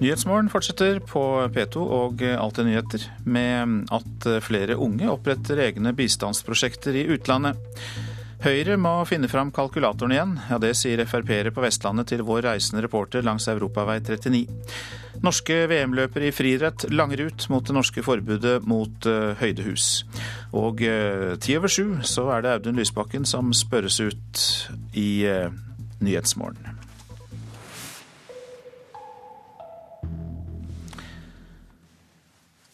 Nyhetsmorgen fortsetter på P2 og Alltid nyheter med at flere unge oppretter egne bistandsprosjekter i utlandet. Høyre må finne fram kalkulatoren igjen. Ja, Det sier Frp-ere på Vestlandet til vår reisende reporter langs Europavei 39. Norske VM-løpere i friidrett langer ut mot det norske forbudet mot uh, høydehus. Og uh, ti over sju så er det Audun Lysbakken som spørres ut i uh, Nyhetsmorgen.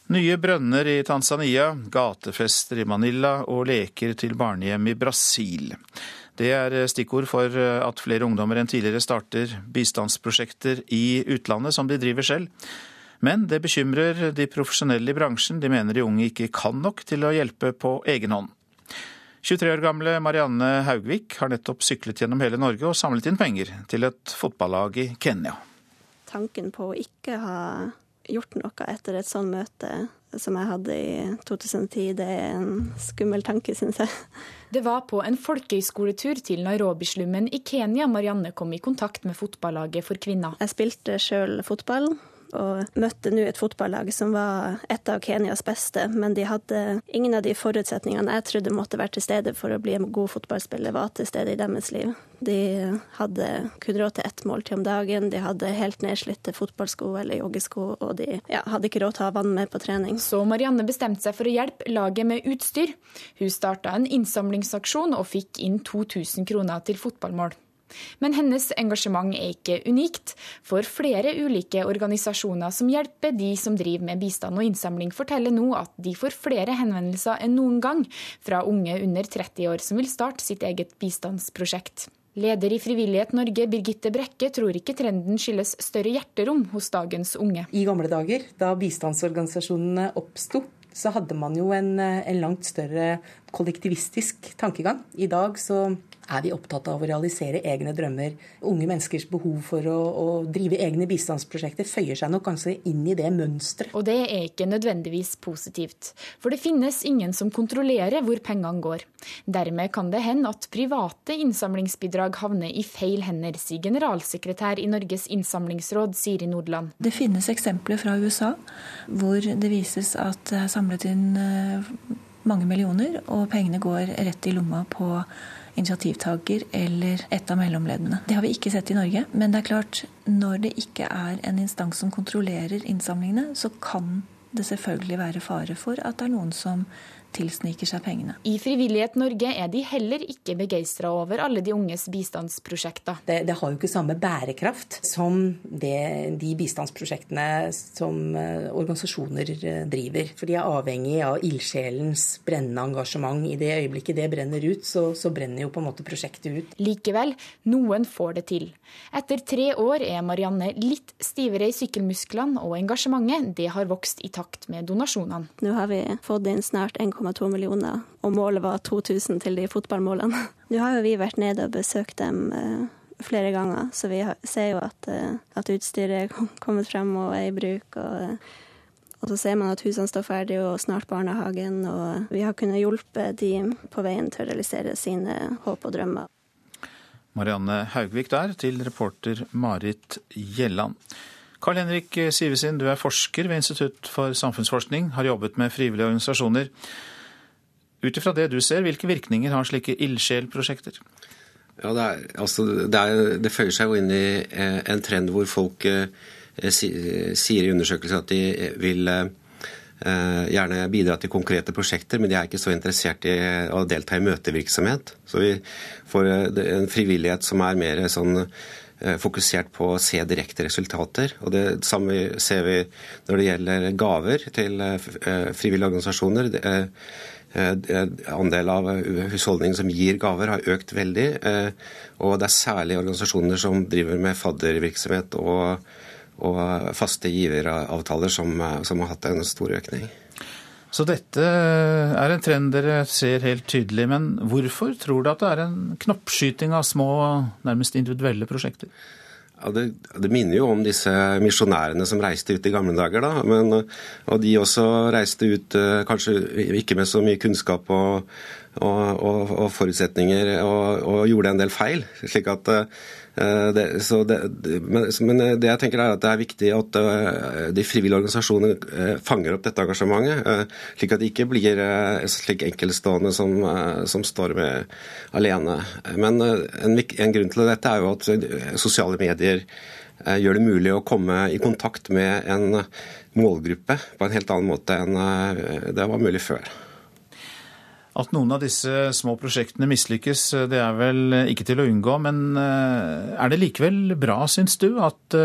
Nye brønner i Tanzania, gatefester i Manila og leker til barnehjem i Brasil. Det er stikkord for at flere ungdommer enn tidligere starter bistandsprosjekter i utlandet som de driver selv. Men det bekymrer de profesjonelle i bransjen. De mener de unge ikke kan nok til å hjelpe på egen hånd. 23 år gamle Marianne Haugvik har nettopp syklet gjennom hele Norge og samlet inn penger til et fotballag i Kenya. Tanken på å ikke ha gjort noe etter et sånt møte som jeg hadde i 2010, det er en skummel tanke, syns jeg. Det var på en folkehøyskoletur til Nairobi-slummen i Kenya Marianne kom i kontakt med fotballaget for kvinner. Jeg spilte sjøl fotball, og møtte nå et fotballag som var et av Kenyas beste, men de hadde ingen av de forutsetningene jeg trodde måtte være til stede for å bli en god fotballspiller, var til stede i deres liv. De hadde kun råd til ett måltid om dagen, de hadde helt nedslitte fotballsko eller joggesko, og de ja, hadde ikke råd til å ha vann med på trening. Så Marianne bestemte seg for å hjelpe laget med utstyr. Hun starta en innsamlingsaksjon og fikk inn 2000 kroner til fotballmål. Men hennes engasjement er ikke unikt, for flere ulike organisasjoner som hjelper de som driver med bistand og innsamling, forteller nå at de får flere henvendelser enn noen gang fra unge under 30 år som vil starte sitt eget bistandsprosjekt. Leder i Frivillighet Norge, Birgitte Brekke, tror ikke trenden skyldes større hjerterom hos dagens unge. I gamle dager, da bistandsorganisasjonene oppsto, så hadde man jo en, en langt større kollektivistisk tankegang. I dag så er vi opptatt av å realisere egne drømmer. Unge menneskers behov for å, å drive egne bistandsprosjekter føyer seg nok kanskje inn i det mønsteret. Og det er ikke nødvendigvis positivt. For det finnes ingen som kontrollerer hvor pengene går. Dermed kan det hende at private innsamlingsbidrag havner i feil hender, sier generalsekretær i Norges innsamlingsråd Siri Nordland. Det finnes eksempler fra USA hvor det vises at det er samlet inn eh, mange millioner, og pengene går rett i lomma på initiativtaker eller et av mellomleddene. Det har vi ikke sett i Norge. Men det er klart, når det ikke er en instans som kontrollerer innsamlingene, så kan det selvfølgelig være fare for at det er noen som tilsniker seg pengene. I Frivillighet Norge er de heller ikke begeistra over alle de unges bistandsprosjekter. Det, det, har jo ikke samme bærekraft som det, de bistandsprosjektene som uh, organisasjoner uh, driver. For de er avhengig av ildsjelens brennende engasjement. I det øyeblikket det brenner ut, så, så brenner jo på en måte prosjektet ut. Likevel, noen får det til. Etter tre år er Marianne litt stivere i sykkelmusklene, og engasjementet det har vokst i takt med donasjonene. Nå har vi fått inn snart 1,2 millioner, og målet var 2000 til de fotballmålene. Nå har jo vi vært nede og besøkt dem eh, flere ganger, så vi ser jo at, eh, at utstyret er kommet frem og er i bruk. og og så ser man at husene står ferdig og snart barnehagen, og vi har kunnet hjelpe de på veien til å realisere sine håp og drømmer. Marianne Haugvik der, til reporter Marit Gjelland. Karl Henrik Sivesin, du er forsker ved Institutt for samfunnsforskning, har jobbet med frivillige organisasjoner. Ut ifra det du ser, hvilke virkninger har slike ildsjelprosjekter? Ja, det, er, altså, det, er, det, føyer seg jo inn i eh, en trend hvor folk eh, sier i undersøkelser at de vil eh, Eh, gjerne bidra til konkrete prosjekter, men de er ikke så interessert i å delta i møtevirksomhet. Så vi får eh, en frivillighet som er mer sånn eh, fokusert på å se direkte resultater. Og Det samme ser vi når det gjelder gaver til frivillige organisasjoner. Andel av husholdningen som gir gaver, har økt veldig. Og det er særlig organisasjoner som driver med faddervirksomhet og og faste giveravtaler som, som har hatt en stor økning. Så dette er en trend dere ser helt tydelig, men hvorfor tror du at det er en knoppskyting av små, nærmest individuelle prosjekter? Ja, det, det, minner jo om disse misjonærene som reiste ut i gamle dager. da, men, Og de også reiste ut eh, kanskje ikke med så mye kunnskap og, og, og, og forutsetninger, og, gjorde en del feil. slik at det, det, men, men, det jeg tenker er at det er viktig at de frivillige organisasjonene fanger opp dette engasjementet, slik at det ikke blir slik enkeltstående som, som står med alene. Men en, en grunn til dette er jo at sosiale medier Eh, gjør det mulig å komme i kontakt med en målgruppe på en helt annen måte enn eh, det var mulig før. At noen av disse små prosjektene mislykkes, eh, det er vel ikke til å unngå. Men er det likevel bra, syns du, at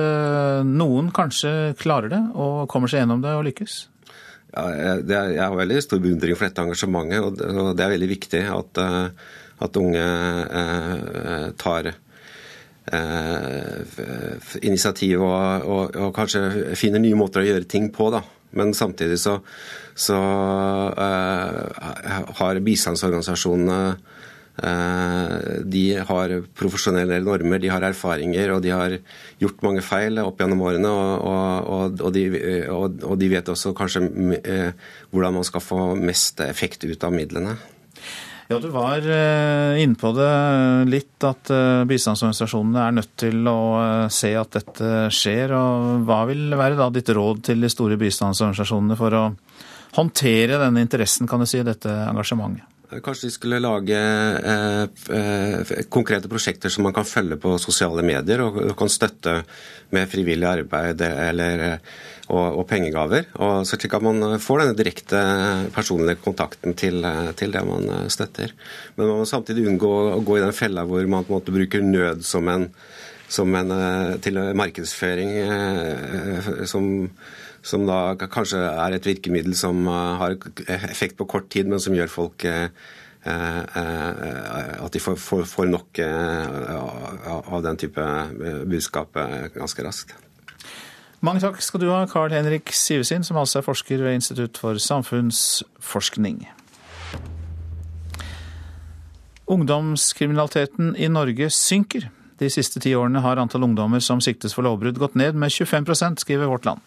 noen kanskje klarer det og kommer seg gjennom det og lykkes? Ja, jeg har veldig stor beundring for dette engasjementet, og det er veldig viktig at, at unge tar Eh, initiativ og, og, og, kanskje finner nye måter å gjøre ting på. da. Men samtidig så, så uh, har bistandsorganisasjonene uh, de har profesjonelle normer, de har erfaringer og de har gjort mange feil opp gjennom årene. Og, og de, de, vet også kanskje uh, hvordan man skal få mest effekt ut av midlene. Ja, Du var inne på det litt, at bistandsorganisasjonene er nødt til å se at dette skjer. og Hva vil være da ditt råd til de store bistandsorganisasjonene for å håndtere denne interessen, kan du si, dette engasjementet? Kanskje de skulle lage eh, eh, konkrete prosjekter som man kan følge på sosiale medier, og, og kan støtte med frivillig arbeid eller og, og pengegaver. Og så slik at man får denne direkte personlige kontakten til, til, det man støtter. Men man må samtidig unngå å gå i den fella hvor man på en måte bruker nød som en, som en til markedsføring eh, som, som da kanskje er et virkemiddel som har effekt på kort tid, men som gjør folk eh, eh, at de får nok av den type budskap ganske raskt. Mange takk skal du ha, Carl Henrik Sivesin, som altså er forsker ved Institutt for samfunnsforskning. Ungdomskriminaliteten i Norge synker. De siste ti årene har antall ungdommer som siktes for lovbrudd gått ned med 25% skriver Vårt Land.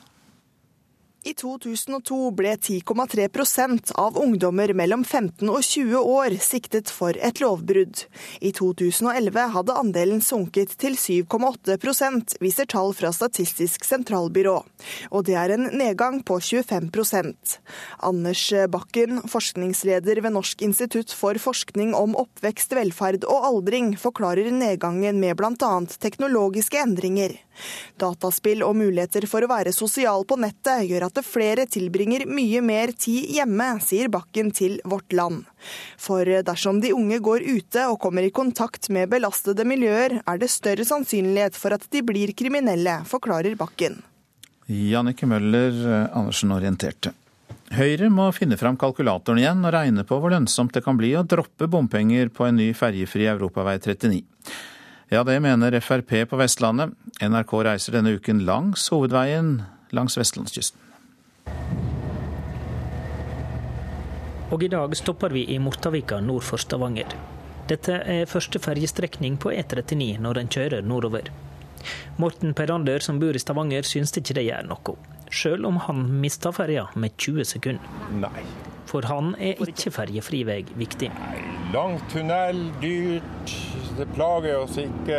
I 2002 ble 10,3% av ungdommer mellom 15 og 20 år siktet for et lovbrudd. I 2011 hadde andelen sunket til 7,8% viser tall fra Statistisk sentralbyrå. Og det er en nedgang på 25% Anders Bakken, forskningsleder ved Norsk institutt for forskning om oppvekst, velferd og aldring, forklarer nedgangen med bl.a. teknologiske endringer. Dataspill og muligheter for å være sosial på nettet gjør at flere tilbringer mye mer tid hjemme, sier Bakken til Vårt Land. For dersom de unge går ute og kommer i kontakt med belastede miljøer, er det større sannsynlighet for at de blir kriminelle, forklarer Bakken. Jannicke Møller Andersen orienterte. Høyre må finne fram kalkulatoren igjen og regne på hvor lønnsomt det kan bli å droppe bompenger på en ny ferjefri europavei 39. Ja, det mener Frp på Vestlandet. NRK reiser denne uken langs hovedveien langs vestlandskysten. Og i dag stopper vi i Mortavika nord for Stavanger. Dette er første ferjestrekning på E39 når en kjører nordover. Morten Perander som bor i Stavanger syns ikke det gjør noe, sjøl om han mista ferja med 20 sekunder. Nei. For han er ikke ferjefri vei viktig. Lang tunnel, dyrt det plager oss ikke.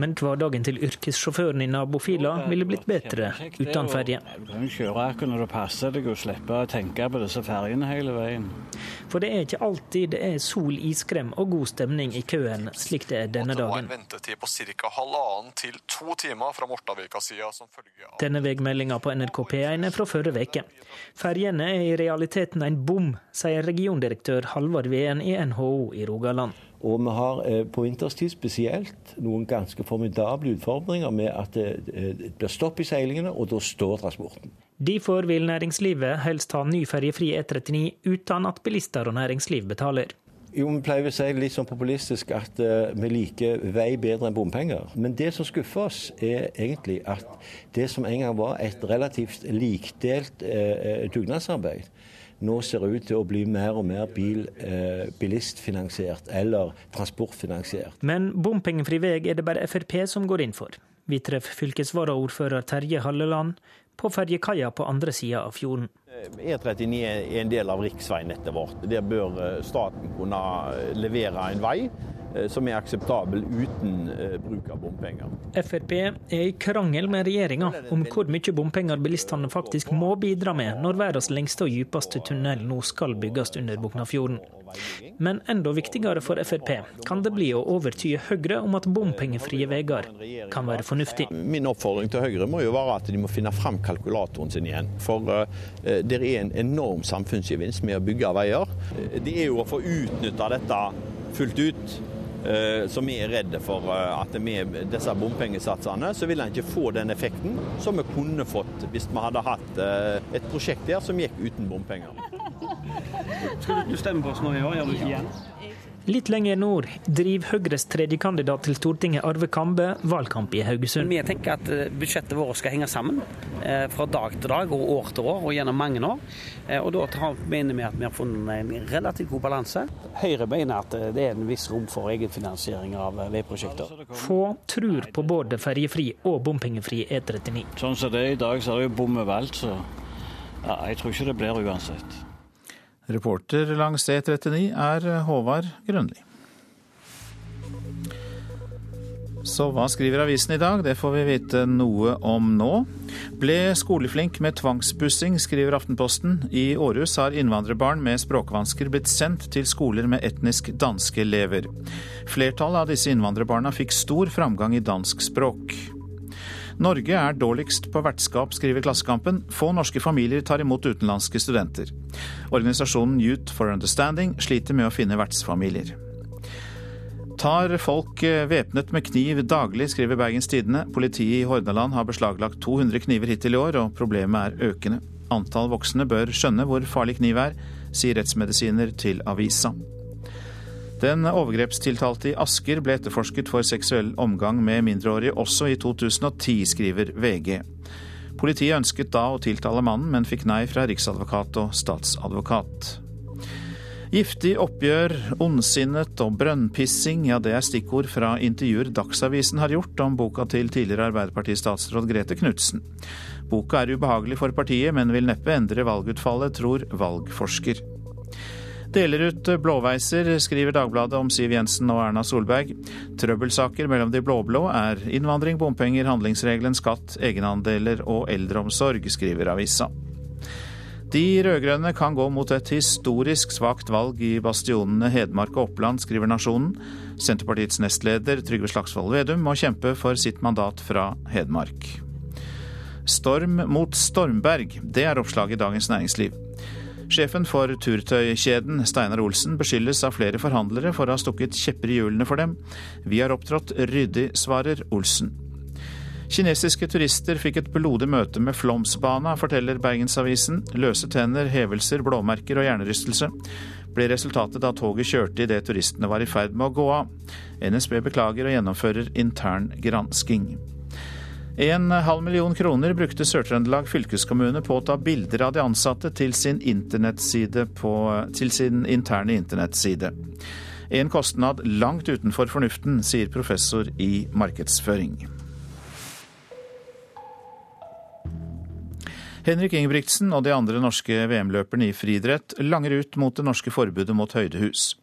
Men hverdagen til yrkessjåføren i nabofila ville blitt bedre uten ferje. Du kan jo kjøre akkurat når det passer deg og slippe å tenke på disse ferjene hele veien. For det er ikke alltid det er sol, iskrem og god stemning i køen, slik det er denne dagen. Det var en ventetid på ca. halvannen til to timer fra Mortavika-sida som følge av Denne veimeldinga på NRK P1 er fra forrige uke. Ferjene er i realiteten en bom, sier regiondirektør Halvard Veen i NHO i Rogaland. Og vi har eh, på vinterstid spesielt noen ganske formidable utfordringer med at det, det blir stopp i seilingene, og da står transporten. Derfor vil næringslivet helst ha ny ferjefri E39 uten at bilister og næringsliv betaler. Jo, Vi pleier å si litt sånn populistisk at uh, vi liker vei bedre enn bompenger. Men det som skuffer oss, er egentlig at det som en gang var et relativt likdelt uh, dugnadsarbeid, nå ser ut til å bli mer og mer bil, eh, bilistfinansiert eller transportfinansiert. Men bompengefri vei er det bare Frp som går inn for. Vi treffer fylkesvaraordfører Terje Halleland på ferjekaia på andre sida av fjorden. E39 er en del av riksveinettet vårt. Der bør eh, staten kunne levere en vei eh, som er akseptabel uten eh, bruk av bompenger. Frp er i krangel med regjeringa om hvor mye bompenger bilistene faktisk må bidra med når verdens lengste og dypeste tunnel nå skal bygges under Boknafjorden. Men enda viktigere for Frp kan det bli å overtyde Høyre om at bompengefrie veier kan være fornuftig. Min oppfordring til Høyre må jo være at de må finne fram kalkulatoren sin igjen. For det er en enorm samfunnsgevinst med å bygge veier. Det er jo å få utnytta dette fullt ut. Så vi er redde for at med disse bompengesatsene så vil en ikke få den effekten som vi kunne fått hvis vi hadde hatt et prosjekt der som gikk uten bompenger. Skal du stemme på oss nå i år? Gjør du ikke igjen? Litt lenger nord driver Høyres tredjekandidat til Stortinget, Arve Kambe, valgkamp i Haugesund. Vi tenker at budsjettet vårt skal henge sammen fra dag til dag og år til år og gjennom mange år. Og Da mener vi at vi har funnet en relativt god balanse. Høyre mener at det er en viss rom for egenfinansiering av veiprosjekter. Få tror på både ferjefri og bompengefri E39. Sånn som det er i dag, så er det jo bom overalt, så ja, jeg tror ikke det blir uansett. Reporter langs E39 er Håvard Grønli. Så hva skriver avisen i dag? Det får vi vite noe om nå. Ble skoleflink med tvangsbussing, skriver Aftenposten. I Århus har innvandrerbarn med språkvansker blitt sendt til skoler med etnisk danske elever. Flertallet av disse innvandrerbarna fikk stor framgang i dansk språk. Norge er dårligst på vertskap, skriver Klassekampen. Få norske familier tar imot utenlandske studenter. Organisasjonen Youth for Understanding sliter med å finne vertsfamilier. Tar folk væpnet med kniv daglig, skriver Bergens Tidende. Politiet i Hordaland har beslaglagt 200 kniver hittil i år, og problemet er økende. Antall voksne bør skjønne hvor farlig kniv er, sier rettsmedisiner til avisa. Den overgrepstiltalte i Asker ble etterforsket for seksuell omgang med mindreårige også i 2010, skriver VG. Politiet ønsket da å tiltale mannen, men fikk nei fra riksadvokat og statsadvokat. Giftig oppgjør, ondsinnet og brønnpissing, ja det er stikkord fra intervjuer Dagsavisen har gjort om boka til tidligere Arbeiderparti-statsråd Grete Knutsen. Boka er ubehagelig for partiet, men vil neppe endre valgutfallet, tror valgforsker. Deler ut blåveiser, skriver Dagbladet om Siv Jensen og Erna Solberg. Trøbbelsaker mellom de blå-blå er innvandring, bompenger, handlingsregelen, skatt, egenandeler og eldreomsorg, skriver avisa. De rød-grønne kan gå mot et historisk svakt valg i bastionene Hedmark og Oppland, skriver Nasjonen. Senterpartiets nestleder Trygve Slagsvold Vedum må kjempe for sitt mandat fra Hedmark. Storm mot Stormberg, det er oppslaget i Dagens Næringsliv. Sjefen for turtøykjeden, Steinar Olsen, beskyldes av flere forhandlere for å ha stukket kjepper i hjulene for dem. Vi har opptrådt ryddig, svarer Olsen. Kinesiske turister fikk et blodig møte med Flåmsbana, forteller Bergensavisen. Løse tenner, hevelser, blåmerker og hjernerystelse ble resultatet da toget kjørte idet turistene var i ferd med å gå av. NSB beklager og gjennomfører intern gransking. En halv million kroner brukte Sør-Trøndelag fylkeskommune på å ta bilder av de ansatte til sin, på, til sin interne internettside. En kostnad langt utenfor fornuften, sier professor i markedsføring. Henrik Ingebrigtsen og de andre norske VM-løperne i friidrett langer ut mot det norske forbudet mot høydehus.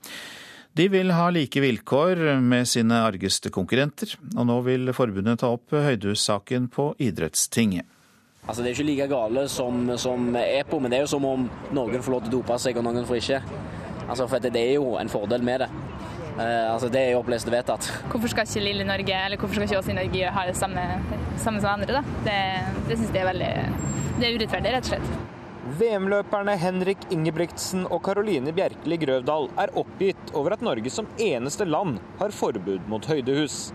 De vil ha like vilkår med sine argeste konkurrenter, og nå vil forbundet ta opp høydehussaken på idrettstinget. Altså, det er jo ikke like gale som, som EPO, men det er jo som om noen får lov til å dope seg og noen får ikke. Altså, for det er jo en fordel med det. Uh, altså, det er jo opplest og vedtatt. Hvorfor skal ikke lille Norge, eller hvorfor skal ikke oss i Norge ha det samme, samme som andre? da? Det, det syns jeg er veldig det er urettferdig, rett og slett. VM-løperne Henrik Ingebrigtsen og Karoline Bjerkeli Grøvdal er oppgitt over at Norge som eneste land har forbud mot høydehus.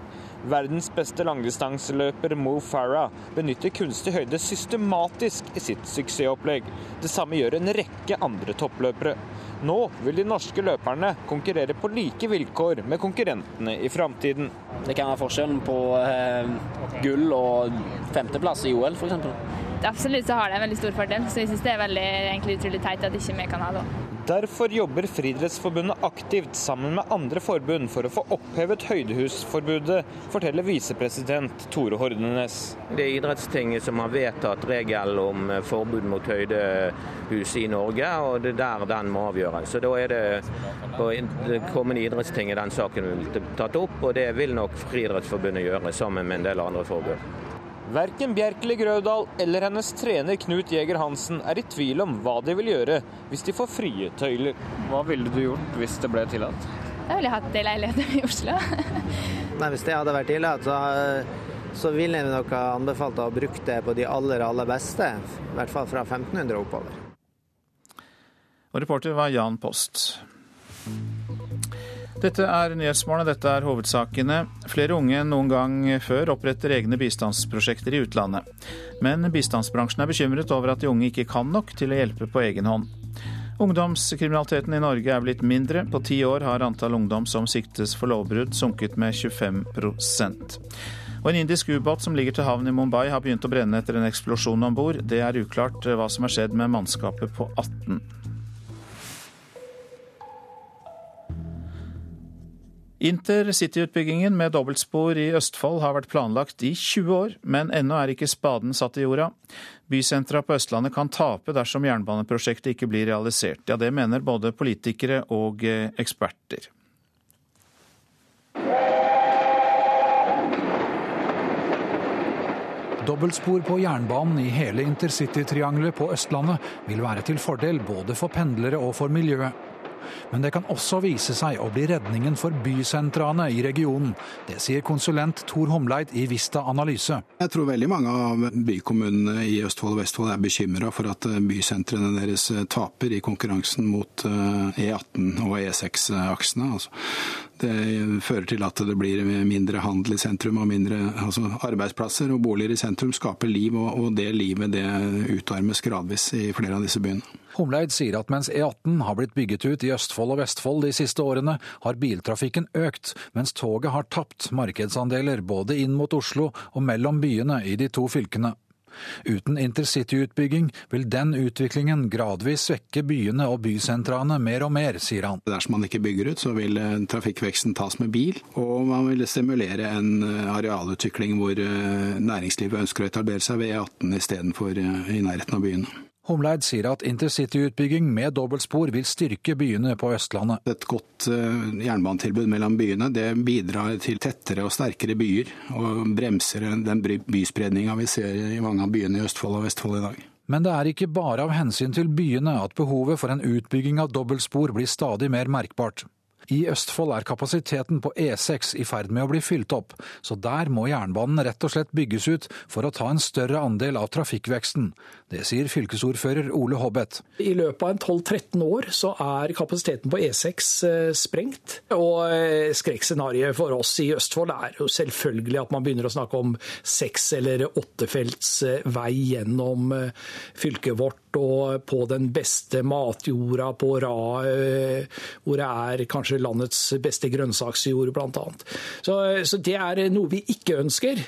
Verdens beste langdistanseløper Mo Farah benytter kunstig høyde systematisk i sitt suksessopplegg. Det samme gjør en rekke andre toppløpere. Nå vil de norske løperne konkurrere på like vilkår med konkurrentene i framtiden. Det kan være forskjellen på eh, gull og femteplass i OL, f.eks absolutt så har det en veldig stor fordel. Så jeg syns det er veldig egentlig utrolig teit at ikke vi kan ha det. Derfor jobber Friidrettsforbundet aktivt sammen med andre forbund for å få opphevet høydehusforbudet, forteller visepresident Tore Hordenes. Det er idrettstinget som har vedtatt regel om forbud mot høydehus i Norge, og det er der den må avgjøres. Så Da er det på det kommende idrettstinget den saken vil bli tatt opp, og det vil nok Friidrettsforbundet gjøre sammen med en del andre forbund. Verken Bjerkeli Grøvdal eller hennes trener Knut Jæger Hansen er i tvil om hva de vil gjøre hvis de får frie tøyler. Hva ville du gjort hvis det ble tillatt? Da ville jeg hatt ei leilighet i Oslo. Nei, Hvis det hadde vært tillatt, så, så ville jeg nok ha anbefalt å bruke det på de aller, aller beste. I hvert fall fra 1500 oppover. Og reporter var Jan Post. Dette er Nyhetsmorgen, dette er hovedsakene. Flere unge enn noen gang før oppretter egne bistandsprosjekter i utlandet. Men bistandsbransjen er bekymret over at de unge ikke kan nok til å hjelpe på egen hånd. Ungdomskriminaliteten i Norge er blitt mindre. På ti år har antall ungdom som siktes for lovbrudd sunket med 25 Og En indisk ubåt som ligger til havn i Mumbai har begynt å brenne etter en eksplosjon om bord. Det er uklart hva som har skjedd med mannskapet på 18. Intercityutbyggingen med dobbeltspor i Østfold har vært planlagt i 20 år, men ennå er ikke spaden satt i jorda. Bysentra på Østlandet kan tape dersom jernbaneprosjektet ikke blir realisert. Ja, det mener både politikere og eh, eksperter. Dobbeltspor på jernbanen i hele intercitytriangelet på Østlandet vil være til fordel både for pendlere og for miljøet. Men det kan også vise seg å bli redningen for bysentrene i regionen. Det sier konsulent Tor Homleit i Vista Analyse. Jeg tror veldig mange av bykommunene i Østfold og Vestfold er bekymra for at bysentrene deres taper i konkurransen mot E18 eh, e og E6-aksene. Altså, det fører til at det blir mindre handel i sentrum og mindre altså arbeidsplasser. Og boliger i sentrum skaper liv, og det livet det utarmes gradvis i flere av disse byene. Homleid sier at mens E18 har blitt bygget ut i Østfold og Vestfold de siste årene, har biltrafikken økt, mens toget har tapt markedsandeler både inn mot Oslo og mellom byene i de to fylkene. Uten intercityutbygging vil den utviklingen gradvis svekke byene og bysentrene mer og mer, sier han. Dersom man ikke bygger ut, så vil eh, trafikkveksten tas med bil, og man vil stimulere en eh, arealutvikling hvor eh, næringslivet ønsker å etablere seg ved E18 istedenfor i nærheten av byene. Homleid sier at intercityutbygging med dobbeltspor vil styrke byene på Østlandet. Et godt jernbanetilbud mellom byene det bidrar til tettere og sterkere byer, og bremser den byspredninga vi ser i mange av byene i Østfold og Vestfold i dag. Men det er ikke bare av hensyn til byene at behovet for en utbygging av dobbeltspor blir stadig mer merkbart. I Østfold er kapasiteten på E6 i ferd med å bli fylt opp, så der må jernbanen rett og slett bygges ut for å ta en større andel av trafikkveksten. Det sier fylkesordfører Ole Hobbet. I løpet av 12-13 år så er kapasiteten på E6 eh, sprengt. Og eh, skrekkscenarioet for oss i Østfold er jo selvfølgelig at man begynner å snakke om seks- eller åttefelts eh, vei gjennom fylket vårt og på den beste matjorda på Ra, hvor det er kanskje landets beste grønnsaksjord, bl.a. Så, så det er noe vi ikke ønsker.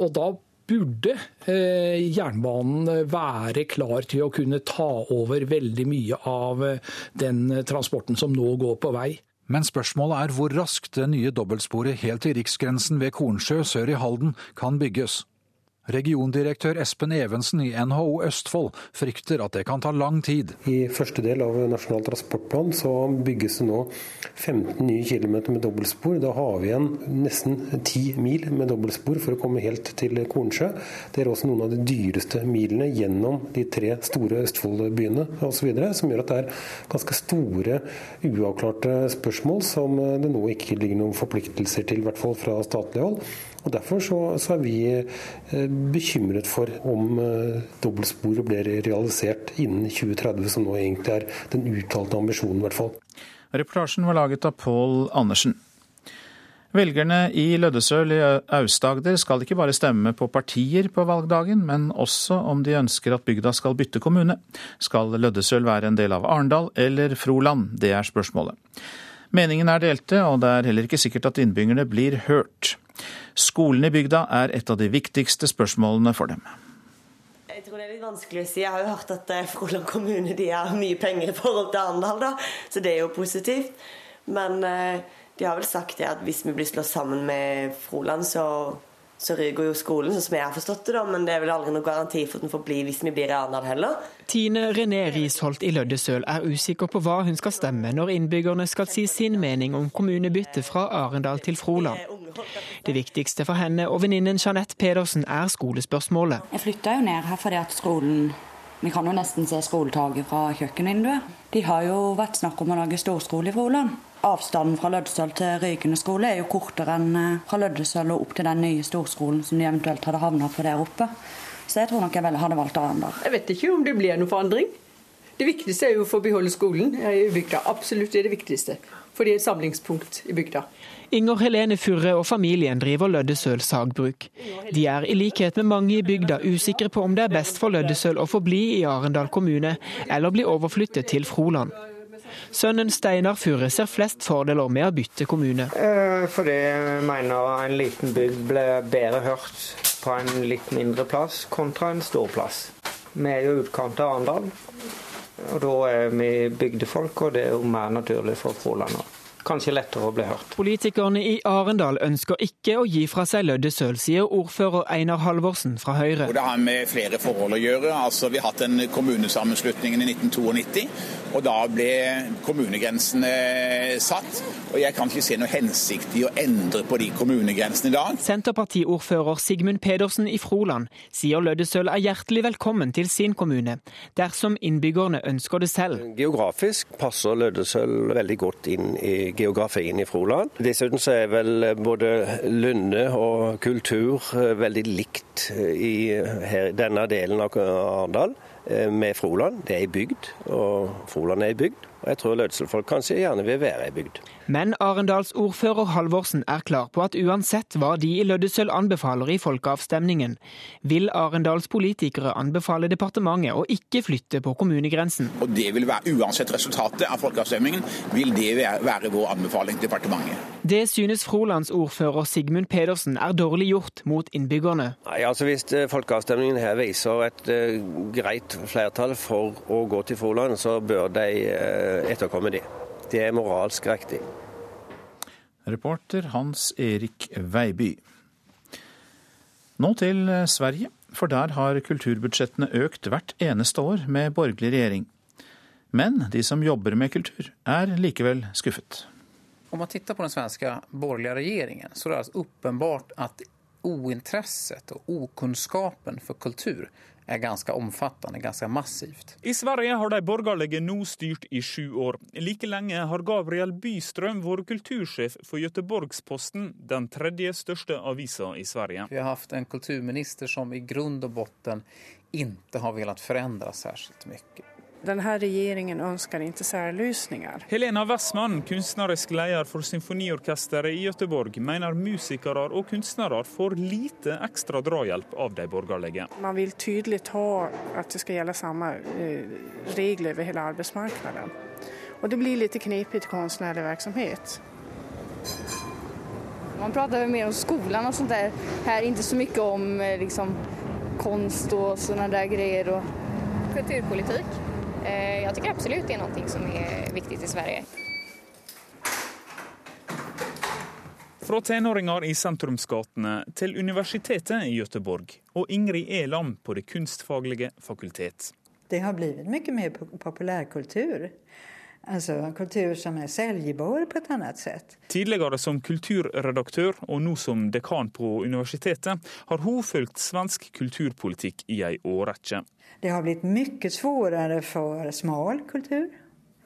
Og da burde eh, jernbanen være klar til å kunne ta over veldig mye av eh, den transporten som nå går på vei. Men spørsmålet er hvor raskt det nye dobbeltsporet helt til riksgrensen ved Kornsjø sør i Halden kan bygges. Regiondirektør Espen Evensen i NHO Østfold frykter at det kan ta lang tid. I første del av Nasjonal transportplan så bygges det nå 15 nye kilometer med dobbeltspor. Da har vi igjen nesten 10 mil med dobbeltspor for å komme helt til Kornsjø. Det er også noen av de dyreste milene gjennom de tre store Østfold-byene osv. Som gjør at det er ganske store uavklarte spørsmål som det nå ikke ligger noen forpliktelser til, i hvert fall fra statlig hold. Og Derfor så, så er vi eh, bekymret for om eh, dobbeltsporet blir realisert innen 2030, som nå egentlig er den uttalte ambisjonen, i hvert fall. Reportasjen var laget av Pål Andersen. Velgerne i Løddesøl i Aust-Agder skal ikke bare stemme på partier på valgdagen, men også om de ønsker at bygda skal bytte kommune. Skal Løddesøl være en del av Arendal eller Froland? Det er spørsmålet. Meningen er delte, og det er heller ikke sikkert at innbyggerne blir hørt. Skolen i bygda er et av de viktigste spørsmålene for dem. Jeg tror det er litt vanskelig å si. Jeg har jo hørt at eh, Froland kommune de har mye penger i forhold til Arendal, da. Så det er jo positivt. Men eh, de har vel sagt at hvis vi blir slått sammen med Froland, så, så ryker jo skolen, sånn som jeg har forstått det. da, Men det er vel aldri noen garanti for at den får bli hvis vi blir i Arendal heller. Tine René Risholt i Løddesøl er usikker på hva hun skal stemme når innbyggerne skal si sin mening om kommunebytte fra Arendal til Froland. Det viktigste for henne og venninnen Jeanette Pedersen er skolespørsmålet. Jeg flytta jo ned her fordi at skolen Vi kan jo nesten se skoletaket fra kjøkkenvinduet. De har jo vært snakk om å lage storskole i Froland. Avstanden fra Løddesøl til Rykende skole er jo kortere enn eh, fra Løddesøl og opp til den nye storskolen som de eventuelt hadde havna på der oppe. Så jeg tror nok jeg vel hadde valgt Arendal. Jeg vet ikke om det blir noen forandring. Det viktigste er jo å få beholde skolen i bygda. Absolutt det er det viktigste. For det er et samlingspunkt i bygda. Inger Helene Furre og familien driver Løddesøl sagbruk. De er i likhet med mange i bygda usikre på om det er best for Løddesøl å forbli i Arendal kommune, eller bli overflyttet til Froland. Sønnen Steinar Furre ser flest fordeler med å bytte kommune. Eh, fordi jeg mener en liten bygd ble bedre hørt på en litt mindre plass kontra en stor plass. Vi er jo utkant av Arendal, og da er vi bygdefolk, og det er jo mer naturlig for Froland òg kanskje lettere å bli hørt. Politikerne i Arendal ønsker ikke å gi fra seg Løddesøl, sier ordfører Einar Halvorsen fra Høyre. Og det har med flere forhold å gjøre. Altså, vi har hatt en kommunesammenslutningen i 1992, og da ble kommunegrensene satt. Og jeg kan ikke se noe hensikt i å endre på de kommunegrensene i dag. Senterpartiordfører Sigmund Pedersen i Froland sier Løddesøl er hjertelig velkommen til sin kommune, dersom innbyggerne ønsker det selv. Geografisk passer Løddesøl veldig godt inn i geografien i Froland. Dessuten så er vel både lynne og kultur eh, veldig likt eh, i her, denne delen av Arendal eh, med Froland. Det er ei bygd, og Froland er ei bygd. Og jeg tror Lødselfolk kanskje gjerne vil være ei bygd. Men Arendalsordfører Halvorsen er klar på at uansett hva de i Løddesøl anbefaler i folkeavstemningen, vil Arendals politikere anbefale departementet å ikke flytte på kommunegrensen. Og det vil være Uansett resultatet av folkeavstemningen, vil det være vår anbefaling til departementet. Det synes Frolands ordfører Sigmund Pedersen er dårlig gjort mot innbyggerne. Nei, altså Hvis eh, folkeavstemningen her viser et uh, greit flertall for å gå til Froland, så bør de uh, etterkomme det. Det er moralsk riktig. Reporter Hans Erik Veiby. Nå til Sverige, for der har kulturbudsjettene økt hvert eneste år med borgerlig regjering. Men de som jobber med kultur, er likevel skuffet. Om man tittar på den svenske borgerlige regjeringen, så er det åpenbart at ointresset og okunnskapen for kultur er ganske omfattende, ganske massivt. I Sverige har de borgerlige nå styrt i sju år. Like lenge har Gabriel Bystrøm vært kultursjef for Göteborgsposten, den tredje største avisa i Sverige. Vi har hatt en kulturminister som i grunn og bunn ikke har villet forandre særskilt mye. Denne regjeringen ønsker ikke særløsninger. Helena Wessman, kunstnerisk leder for symfoniorkesteret i Gøteborg, mener musikere og kunstnere får lite ekstra drahjelp av de borgerlige. Man vil tydelig ha at det skal gjelde samme regler over hele arbeidsmarkedet. Og det blir litt knepigt kunstnerlig virksomhet. Man prater mer om skolen og sånt der. Her ikke så mye om liksom, kunst og sånne der greier. Og kulturpolitikk. Jeg tycker absolut det er noe som er viktig i Sverige. Fra tenåringer i sentrumsgatene til universitetet i Göteborg og Ingrid Elam på Det kunstfaglige fakultet. Det har blitt mye mer populærkultur. Altså kultur som er selgbar på et annet sett. Tidligere som kulturredaktør og nå som dekan på universitetet, har hun fulgt svensk kulturpolitikk i ei årrekke. Det har blitt mye vanskeligere for smal kultur.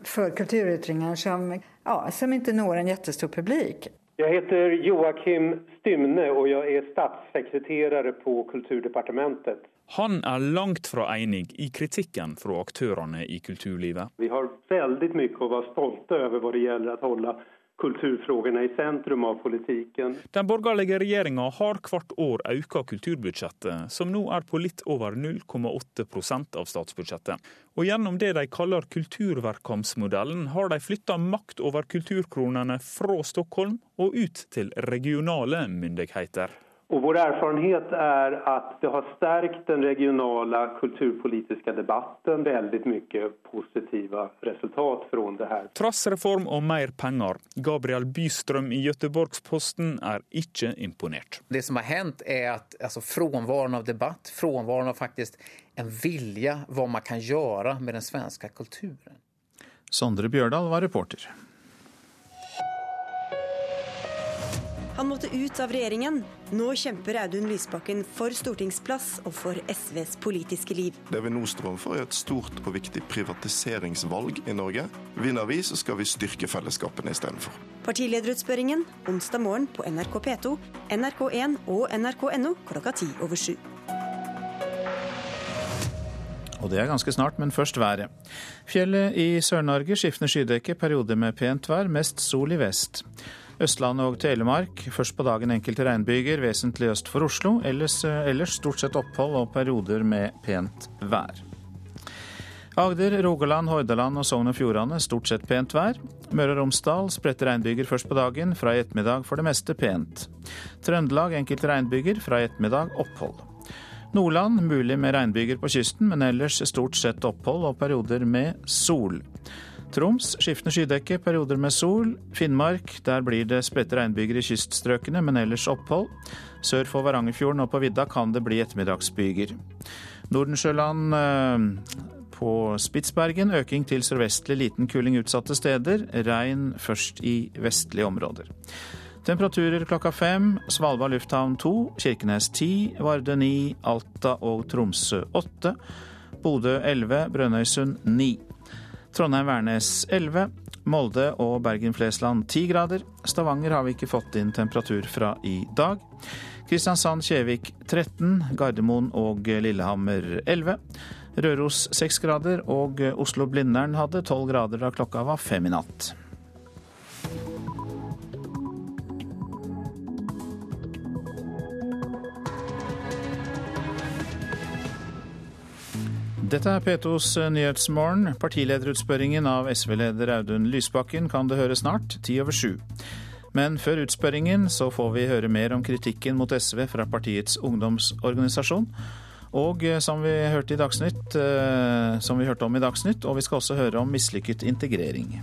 For kulturytringer som, ja, som ikke når en kjempestor publikum. Jeg heter Joakim Stymne og jeg er statssekretær på Kulturdepartementet. Han er langt fra enig i kritikken fra aktørene i kulturlivet. Vi har veldig mye å være stolte over hva det gjelder å holde kulturfrågene i sentrum av politikken. Den borgerlige regjeringa har hvert år økt kulturbudsjettet, som nå er på litt over 0,8% av statsbudsjettet. Og gjennom det de kaller kulturverkamsmodellen, har de flytta makt over kulturkronene fra Stockholm og ut til regionale myndigheter. Og vår erfarenhet er at det har stärkt den regionale kulturpolitiske debatten veldig mye positive resultat fra det her. Tross reform og mer penger, Gabriel Bystrøm i Göteborgsposten er ikke imponert. Det som har hänt er at alltså, frånvaron av debatt, frånvaron av faktisk en vilje hva man kan gjøre med den svenske kulturen. Sondre Bjørdal var reporter. Han måtte ut av regjeringen. Nå kjemper Audun Lysbakken for stortingsplass og for SVs politiske liv. Det vi nå står overfor er et stort og viktig privatiseringsvalg i Norge. Vinner vi, så skal vi styrke fellesskapene istedenfor. Partilederutspørringen onsdag morgen på NRK P2, NRK1 og nrk.no klokka ti over sju. Og det er ganske snart, men først været. Fjellet i Sør-Norge skiftende skydekke, perioder med pent vær, mest sol i vest. Østlandet og Telemark først på dagen enkelte regnbyger, vesentlig øst for Oslo. Ellers, ellers stort sett opphold og perioder med pent vær. Agder, Rogaland, Hordaland og Sogn og Fjordane stort sett pent vær. Møre og Romsdal spredte regnbyger først på dagen, fra i ettermiddag for det meste pent. Trøndelag enkelte regnbyger, fra i ettermiddag opphold. Nordland mulig med regnbyger på kysten, men ellers stort sett opphold og perioder med sol. Troms skiftende skydekke, perioder med sol. Finnmark, der blir det spredte regnbyger i kyststrøkene, men ellers opphold. Sør for Varangerfjorden og på vidda kan det bli ettermiddagsbyger. Nordensjøland eh, på Spitsbergen øking til sørvestlig liten kuling utsatte steder. Regn først i vestlige områder. Temperaturer klokka fem. Svalbard lufthavn to, Kirkenes ti, Varde ni, Alta og Tromsø åtte. Bodø elleve, Brønnøysund ni. Trondheim-Værnes 11. Molde og Bergen-Flesland 10 grader. Stavanger har vi ikke fått inn temperatur fra i dag. Kristiansand-Kjevik 13. Gardermoen og Lillehammer 11. Røros 6 grader, og Oslo-Blindern hadde 12 grader da klokka var fem i natt. Dette er P2s Nyhetsmorgen. Partilederutspørringen av SV-leder Audun Lysbakken kan det høre snart, ti over sju. Men før utspørringen så får vi høre mer om kritikken mot SV fra partiets ungdomsorganisasjon. Og som vi hørte, i Dagsnytt, som vi hørte om i Dagsnytt, og vi skal også høre om mislykket integrering.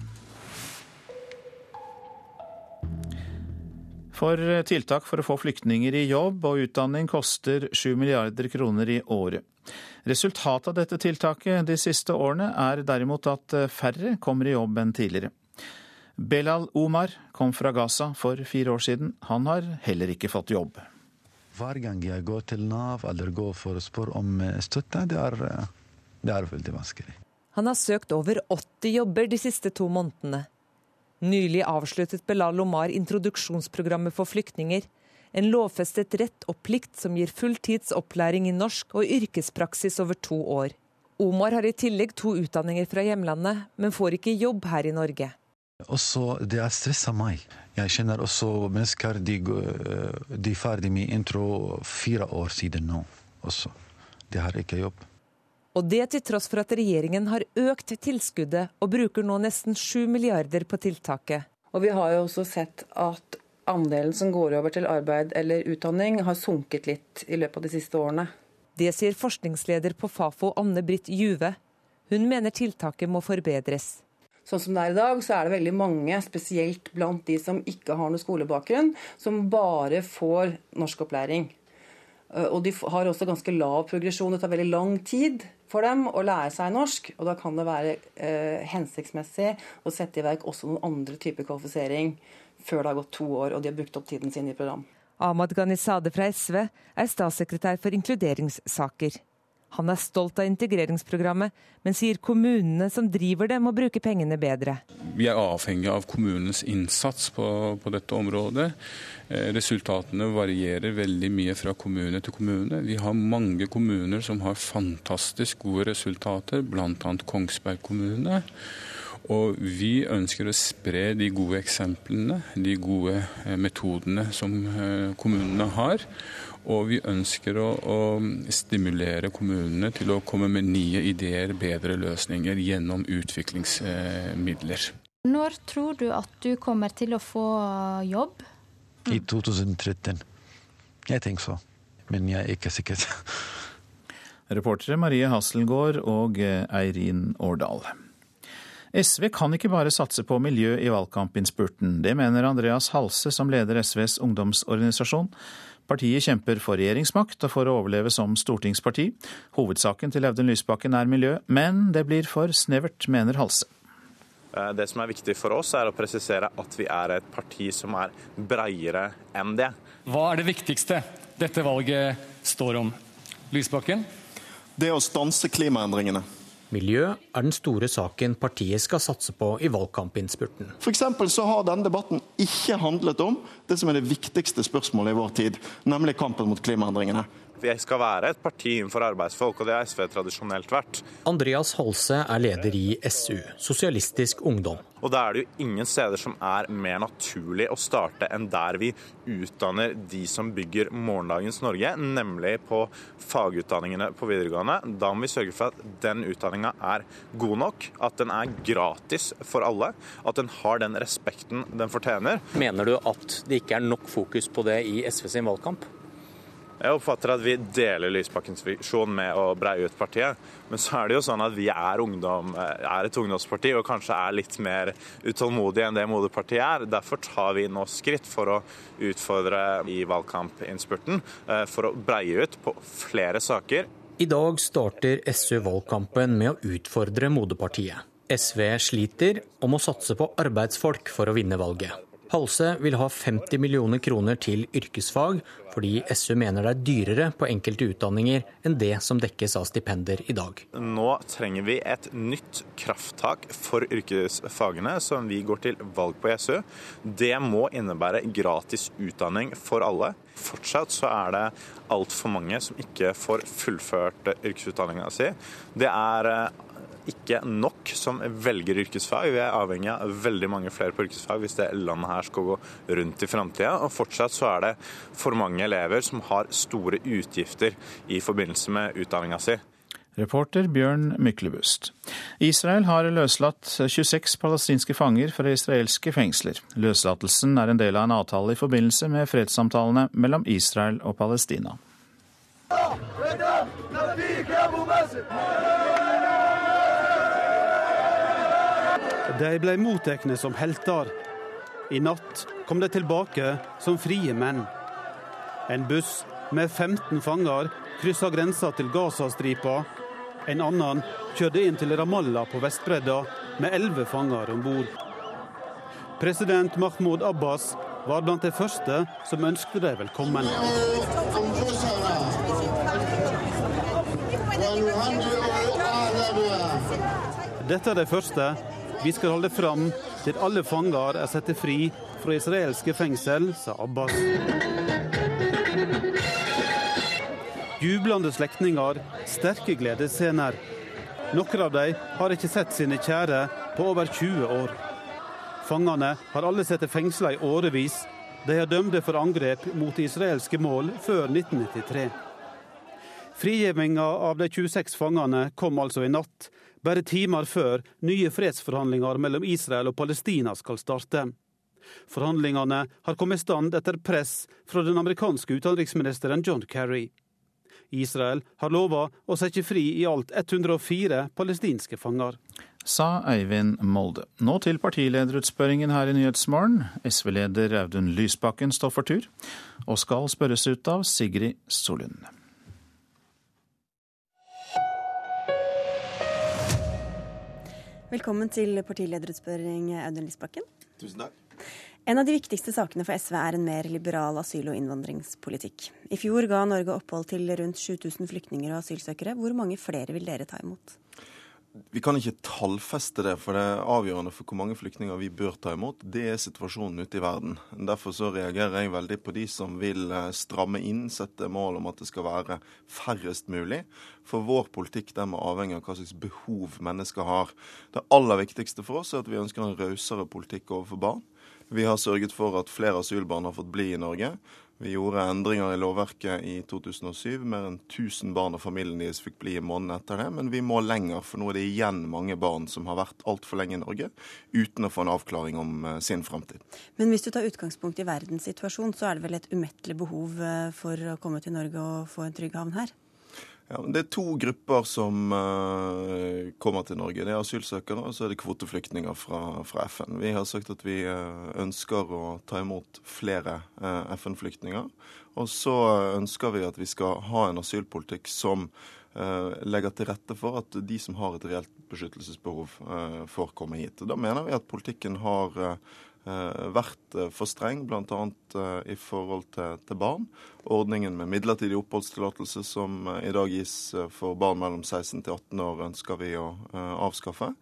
For tiltak for å få flyktninger i jobb og utdanning koster 7 milliarder kroner i året. Resultatet av dette tiltaket de siste årene er derimot at færre kommer i jobb enn tidligere. Belal Omar kom fra Gaza for fire år siden. Han har heller ikke fått jobb. Hver gang jeg går til Nav eller går for å spørre om støtte, det er, det er veldig vanskelig. Han har søkt over 80 jobber de siste to månedene. Nylig avsluttet Belal Omar introduksjonsprogrammet for flyktninger. En lovfestet rett og plikt som gir fulltids opplæring i norsk og yrkespraksis over to år. Omar har i tillegg to utdanninger fra hjemlandet, men får ikke jobb her i Norge. Også, det er stress av meg. Jeg kjenner også mennesker de, de er ferdig med intro fire år siden nå. Også. De har ikke jobb. Og det til tross for at regjeringen har økt tilskuddet og bruker nå nesten 7 milliarder på tiltaket. Og vi har jo også sett at andelen som går over til arbeid eller utdanning, har sunket litt i løpet av de siste årene. Det sier forskningsleder på Fafo Anne Britt Juve. Hun mener tiltaket må forbedres. Sånn som det er i dag, så er det veldig mange, spesielt blant de som ikke har noe skolebakgrunn, som bare får norskopplæring. Og de har også ganske lav progresjon. Det tar veldig lang tid for dem å lære seg norsk. Og da kan det være eh, hensiktsmessig å sette i verk også noen andre typer kvalifisering før det har gått to år og de har brukt opp tiden sin i program. Ahmad Ghanizade fra SV er statssekretær for inkluderingssaker. Han er stolt av integreringsprogrammet, men sier kommunene som driver det, må bruke pengene bedre. Vi er avhengig av kommunens innsats på, på dette området. Eh, resultatene varierer veldig mye fra kommune til kommune. Vi har mange kommuner som har fantastisk gode resultater, bl.a. Kongsberg kommune. Og vi ønsker å spre de gode eksemplene, de gode eh, metodene som eh, kommunene har. Og vi ønsker å, å, stimulere kommunene til å komme med nye ideer, bedre løsninger gjennom utviklingsmidler. Når tror du at du kommer til å få jobb? I 2013. Jeg tenker så, men jeg er ikke sikker. Reportere Marie Hasselgaard og Eirin Årdal. SV kan ikke bare satse på miljø i valgkampinnspurten. Det mener Andreas Halse, som leder SVs ungdomsorganisasjon. Partiet kjemper for regjeringsmakt og for å overleve som stortingsparti. Hovedsaken til Audun Lysbakken er miljø, men det blir for snevert, mener Halse. Eh, det som er viktig for oss, er å presisere at vi er et parti som er breiere enn det. Hva er det viktigste dette valget står om? Lysbakken? Det å stanse klimaendringene. Miljø er den store saken partiet skal satse på i valgkampinnspurten. For så har denne debatten ikke handlet om det som er det viktigste spørsmålet i vår tid, nemlig kampen mot klimaendringene. Vi skal være et parti innenfor arbeidsfolk, og det har SV tradisjonelt vært. Andreas Halse er leder i SU, Sosialistisk Ungdom. Og da er det jo ingen steder som er mer naturlig å starte enn der vi utdanner de som bygger morgendagens Norge, nemlig på fagutdanningene på videregående. Da må vi sørge for at den utdanninga er god nok, at den er gratis for alle, at den har den respekten den fortjener. Mener du at det ikke er nok fokus på det i SV sin valgkamp? Jeg oppfatter at vi deler Lysbakkens visjon med å breie ut partiet. Men så er det jo sånn at vi er, ungdom, er et ungdomsparti og kanskje er litt mer utålmodige enn det Moderpartiet er. Derfor tar vi nå skritt for å utfordre i valgkampinnspurten, eh, for å breie ut på flere saker. I dag starter SU valgkampen med å utfordre moderpartiet. SV sliter og må satse på arbeidsfolk for å vinne valget. Halse vil ha 50 millioner kroner til yrkesfag, fordi SU mener det er dyrere på enkelte utdanninger enn det som dekkes av stipender i dag. Nå trenger vi et nytt krafttak for yrkesfagene som vi går til valg på i SU. Det må innebære gratis utdanning for alle. Fortsatt så er det altfor mange som ikke får fullført yrkesutdanninga si. Det er eh, ikke nok som velger yrkesfag. Vi er avhengig av veldig mange flere på yrkesfag hvis det landet her skal gå rundt i framtida. Og fortsatt så er det for mange elever som har store utgifter i forbindelse med utdanninga si. Reporter Bjørn Myklebust. Israel har løslatt 26 palestinske fanger fra israelske fengsler. Løslatelsen er en del av en avtale i forbindelse med fredssamtalene mellom Israel og Palestina. De ble mottatt som helter. I natt kom de tilbake som frie menn. En buss med 15 fanger kryssa grensa til Gazastripa. En annen kjørte inn til Ramallah på Vestbredda med elleve fanger om bord. President Mahmoud Abbas var blant de første som ønsket dem velkommen. Dette er det første vi skal holde fram til alle fanger er satt fri fra israelske fengsel, sa Abbas. Jublende slektninger, sterke gledesscener. Noen av dem har ikke sett sine kjære på over 20 år. Fangene har alle sittet fengsla i årevis. De er dømte for angrep mot israelske mål før 1993. Frigivinga av de 26 fangene kom altså i natt, bare timer før nye fredsforhandlinger mellom Israel og Palestina skal starte. Forhandlingene har kommet i stand etter press fra den amerikanske utenriksministeren John Kerry. Israel har lova å sette fri i alt 104 palestinske fanger. Sa Eivind Molde. Nå til partilederutspørringen her i Nyhetsmorgen. SV-leder Audun Lysbakken står for tur, og skal spørres ut av Sigrid Solund. Velkommen til partilederutspørring, Audun Lysbakken. Tusen takk. En av de viktigste sakene for SV er en mer liberal asyl- og innvandringspolitikk. I fjor ga Norge opphold til rundt 7000 flyktninger og asylsøkere. Hvor mange flere vil dere ta imot? Vi kan ikke tallfeste det, for det er avgjørende for hvor mange flyktninger vi bør ta imot. Det er situasjonen ute i verden. Derfor så reagerer jeg veldig på de som vil eh, stramme inn, sette mål om at det skal være færrest mulig. For vår politikk den må avhenge av hva slags behov mennesker har. Det aller viktigste for oss er at vi ønsker en rausere politikk overfor barn. Vi har sørget for at flere asylbarn har fått bli i Norge. Vi gjorde endringer i lovverket i 2007. Mer enn 1000 barn og familien deres fikk bli i måneden etter det. Men vi må lenger, for nå er det igjen mange barn som har vært altfor lenge i Norge uten å få en avklaring om uh, sin framtid. Men hvis du tar utgangspunkt i verdenssituasjonen, så er det vel et umettelig behov uh, for å komme til Norge og få en trygg havn her? Ja, det er to grupper som uh, kommer til Norge. Det er asylsøkere og så er det kvoteflyktninger fra, fra, FN. Vi har sagt at vi uh, ønsker å ta imot flere uh, FN-flyktninger. Og så ønsker vi at vi skal ha en asylpolitikk som legger til rette for at de som har et reelt beskyttelsesbehov, får komme hit. Da mener vi at politikken har Eh, vært eh, for streng, bl.a. Eh, i forhold til, til, barn. Ordningen med midlertidig oppholdstillatelse som i dag gis for barn mellom 16 til 18 år, ønsker vi å avskaffe.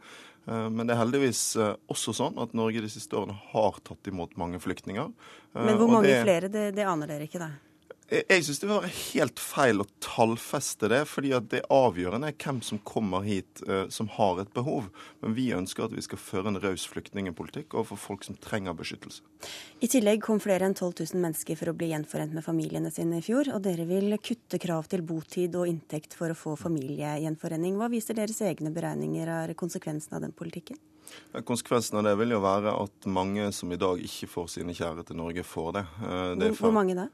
Men det er heldigvis også sånn at Norge de siste årene har tatt imot mange flyktninger. Men hvor mange det, flere, det, det aner dere ikke, da? Jeg syns det var helt feil å tallfeste det, fordi at det avgjørende er hvem som kommer hit uh, som har et behov. Men vi ønsker at vi skal føre en raus flyktningpolitikk overfor folk som trenger beskyttelse. I tillegg kom flere enn 12 000 mennesker for å bli gjenforent med familiene sine i fjor. Og dere vil kutte krav til botid og inntekt for å få familiegjenforening. Hva viser deres egne beregninger av konsekvensen av den politikken? Konsekvensen av det vil jo være at mange som i dag ikke får sine kjære til Norge, får det. Uh, det hvor, hvor mange da?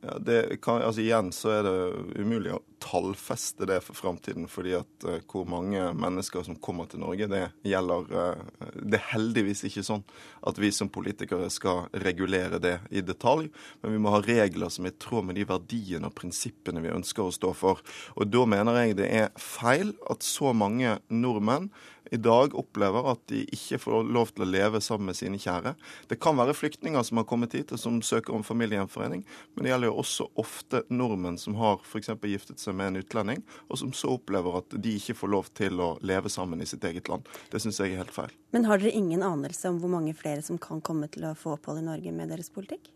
Ja, kan, altså igjen så er det umulig å tallfeste det for framtiden. fordi at uh, hvor mange mennesker som kommer til Norge, det gjelder uh, Det er heldigvis ikke sånn at vi som politikere skal regulere det i detalj. Men vi må ha regler som er i tråd med de verdiene og prinsippene vi ønsker å stå for. Og da mener jeg det er feil at så mange nordmenn i dag opplever at de ikke får lov til å leve sammen med sine kjære. Det kan være flyktninger som har kommet hit og som søker om familiegjenforening, men det gjelder jo også ofte nordmenn som har f.eks. giftet seg med en utlending, og som så opplever at de ikke får lov til å leve sammen i sitt eget land. Det syns jeg er helt feil. Men har dere ingen anelse om hvor mange flere som kan komme til å få opphold i Norge med deres politikk?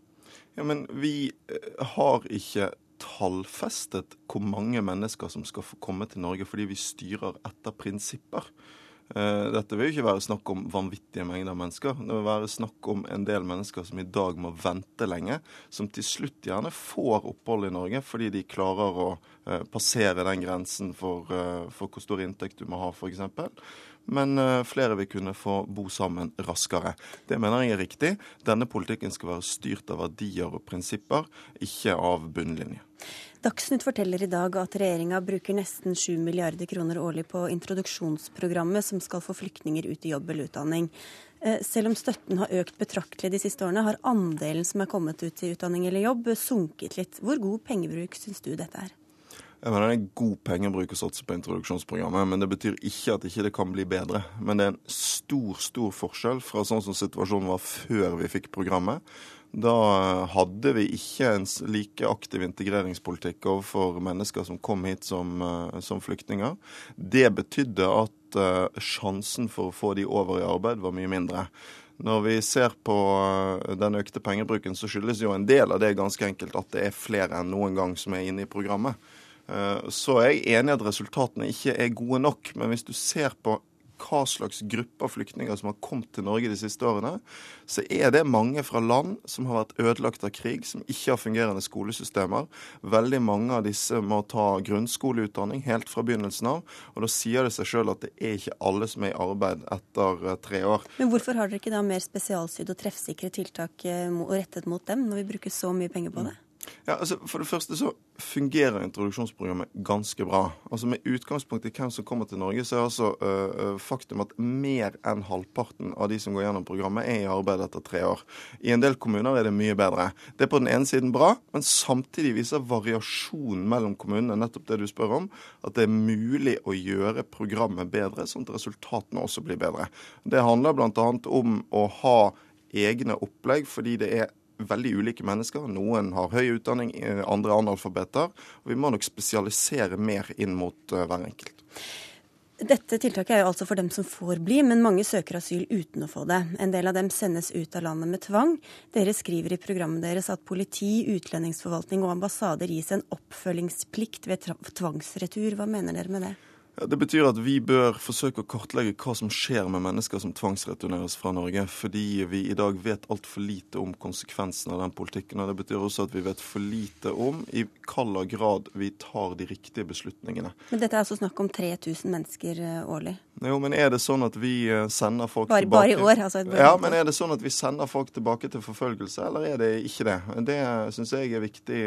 Ja, men vi eh, har ikke tallfestet hvor mange mennesker som skal få komme til Norge, fordi vi styrer etter prinsipper. Eh, dette vil jo ikke være snakk om vanvittige mengder mennesker. Det vil være snakk om en del mennesker som i dag må vente lenge, som til slutt gjerne får opphold i Norge fordi de klarer å eh, passere den grensen for, eh, for hvor stor inntekt du må ha, f.eks. Men flere vil kunne få bo sammen raskere. Det mener jeg er riktig. Denne politikken skal være styrt av verdier og prinsipper, ikke av bunnlinje. Dagsnytt forteller i dag at regjeringa bruker nesten 7 milliarder kroner årlig på introduksjonsprogrammet som skal få flyktninger ut i jobb eller utdanning. Eh, selv om støtten har økt betraktelig de siste årene, har andelen som er kommet ut i utdanning eller jobb, sunket litt. Hvor god pengebruk syns du dette er? Jeg mener Det er god pengebruk å satse på introduksjonsprogrammet, men det betyr ikke at ikke det kan bli bedre. Men det er en stor, stor forskjell fra sånn som situasjonen var før vi fikk programmet. Da hadde vi ikke en like aktiv integreringspolitikk overfor mennesker som kom hit som, eh, som flyktninger. Det betydde at uh, sjansen for å få de over i arbeid var mye mindre. Når vi ser på uh, den økte pengebruken, så skyldes jo en del av det ganske enkelt at det er flere enn noen gang som er inne i programmet. Uh, så er jeg enig i at resultatene ikke er gode nok, men hvis du ser på hva slags grupper flyktninger som har kommet til Norge de siste årene, så er det mange fra land som har vært ødelagt av krig, som ikke har fungerende skolesystemer. Veldig mange av disse må ta grunnskoleutdanning helt fra begynnelsen av. Og da sier det seg sjøl at det er ikke alle som er i arbeid etter eh, tre år. Men hvorfor har dere ikke da mer spesialsydd og treffsikre tiltak eh, rettet mot dem, når vi bruker så mye penger på det? Ja, altså For det første så fungerer introduksjonsprogrammet ganske bra. Altså Med utgangspunkt i hvem som kommer til Norge, så er altså øh, faktum at mer enn halvparten av de som går gjennom programmet, er i arbeid etter tre år. I en del kommuner er det mye bedre. Det er på den ene siden bra, men samtidig viser variasjonen mellom kommunene nettopp det du spør om, at det er mulig å gjøre programmet bedre, sånn at resultatene også blir bedre. Det handler bl.a. om å ha egne opplegg fordi det er veldig ulike mennesker. Noen har høy utdanning, eh, andre er analfabeter. Og vi må nok spesialisere mer inn mot uh, hver enkelt. Dette tiltaket er jo altså for dem som får bli, men mange søker asyl uten å få det. En del av dem sendes ut av landet med tvang. Dere skriver i programmet deres at politi, utlendingsforvaltning og ambassader gis en oppfølgingsplikt ved tvangsretur. Hva mener dere med det? Det betyr at vi bør forsøke å kartlegge hva som skjer med mennesker som tvangsreturneres fra Norge, fordi vi i dag vet altfor lite om konsekvensene av den politikken. og Det betyr også at vi vet for lite om i hvilken grad vi tar de riktige beslutningene. Men dette er altså snakk om 3000 mennesker eh, årlig? Jo, men er det sånn at vi eh, sender folk bare, tilbake Bare i år? Altså, ja, men er det sånn at vi sender folk tilbake til forfølgelse, eller er det ikke det? Det syns jeg er viktig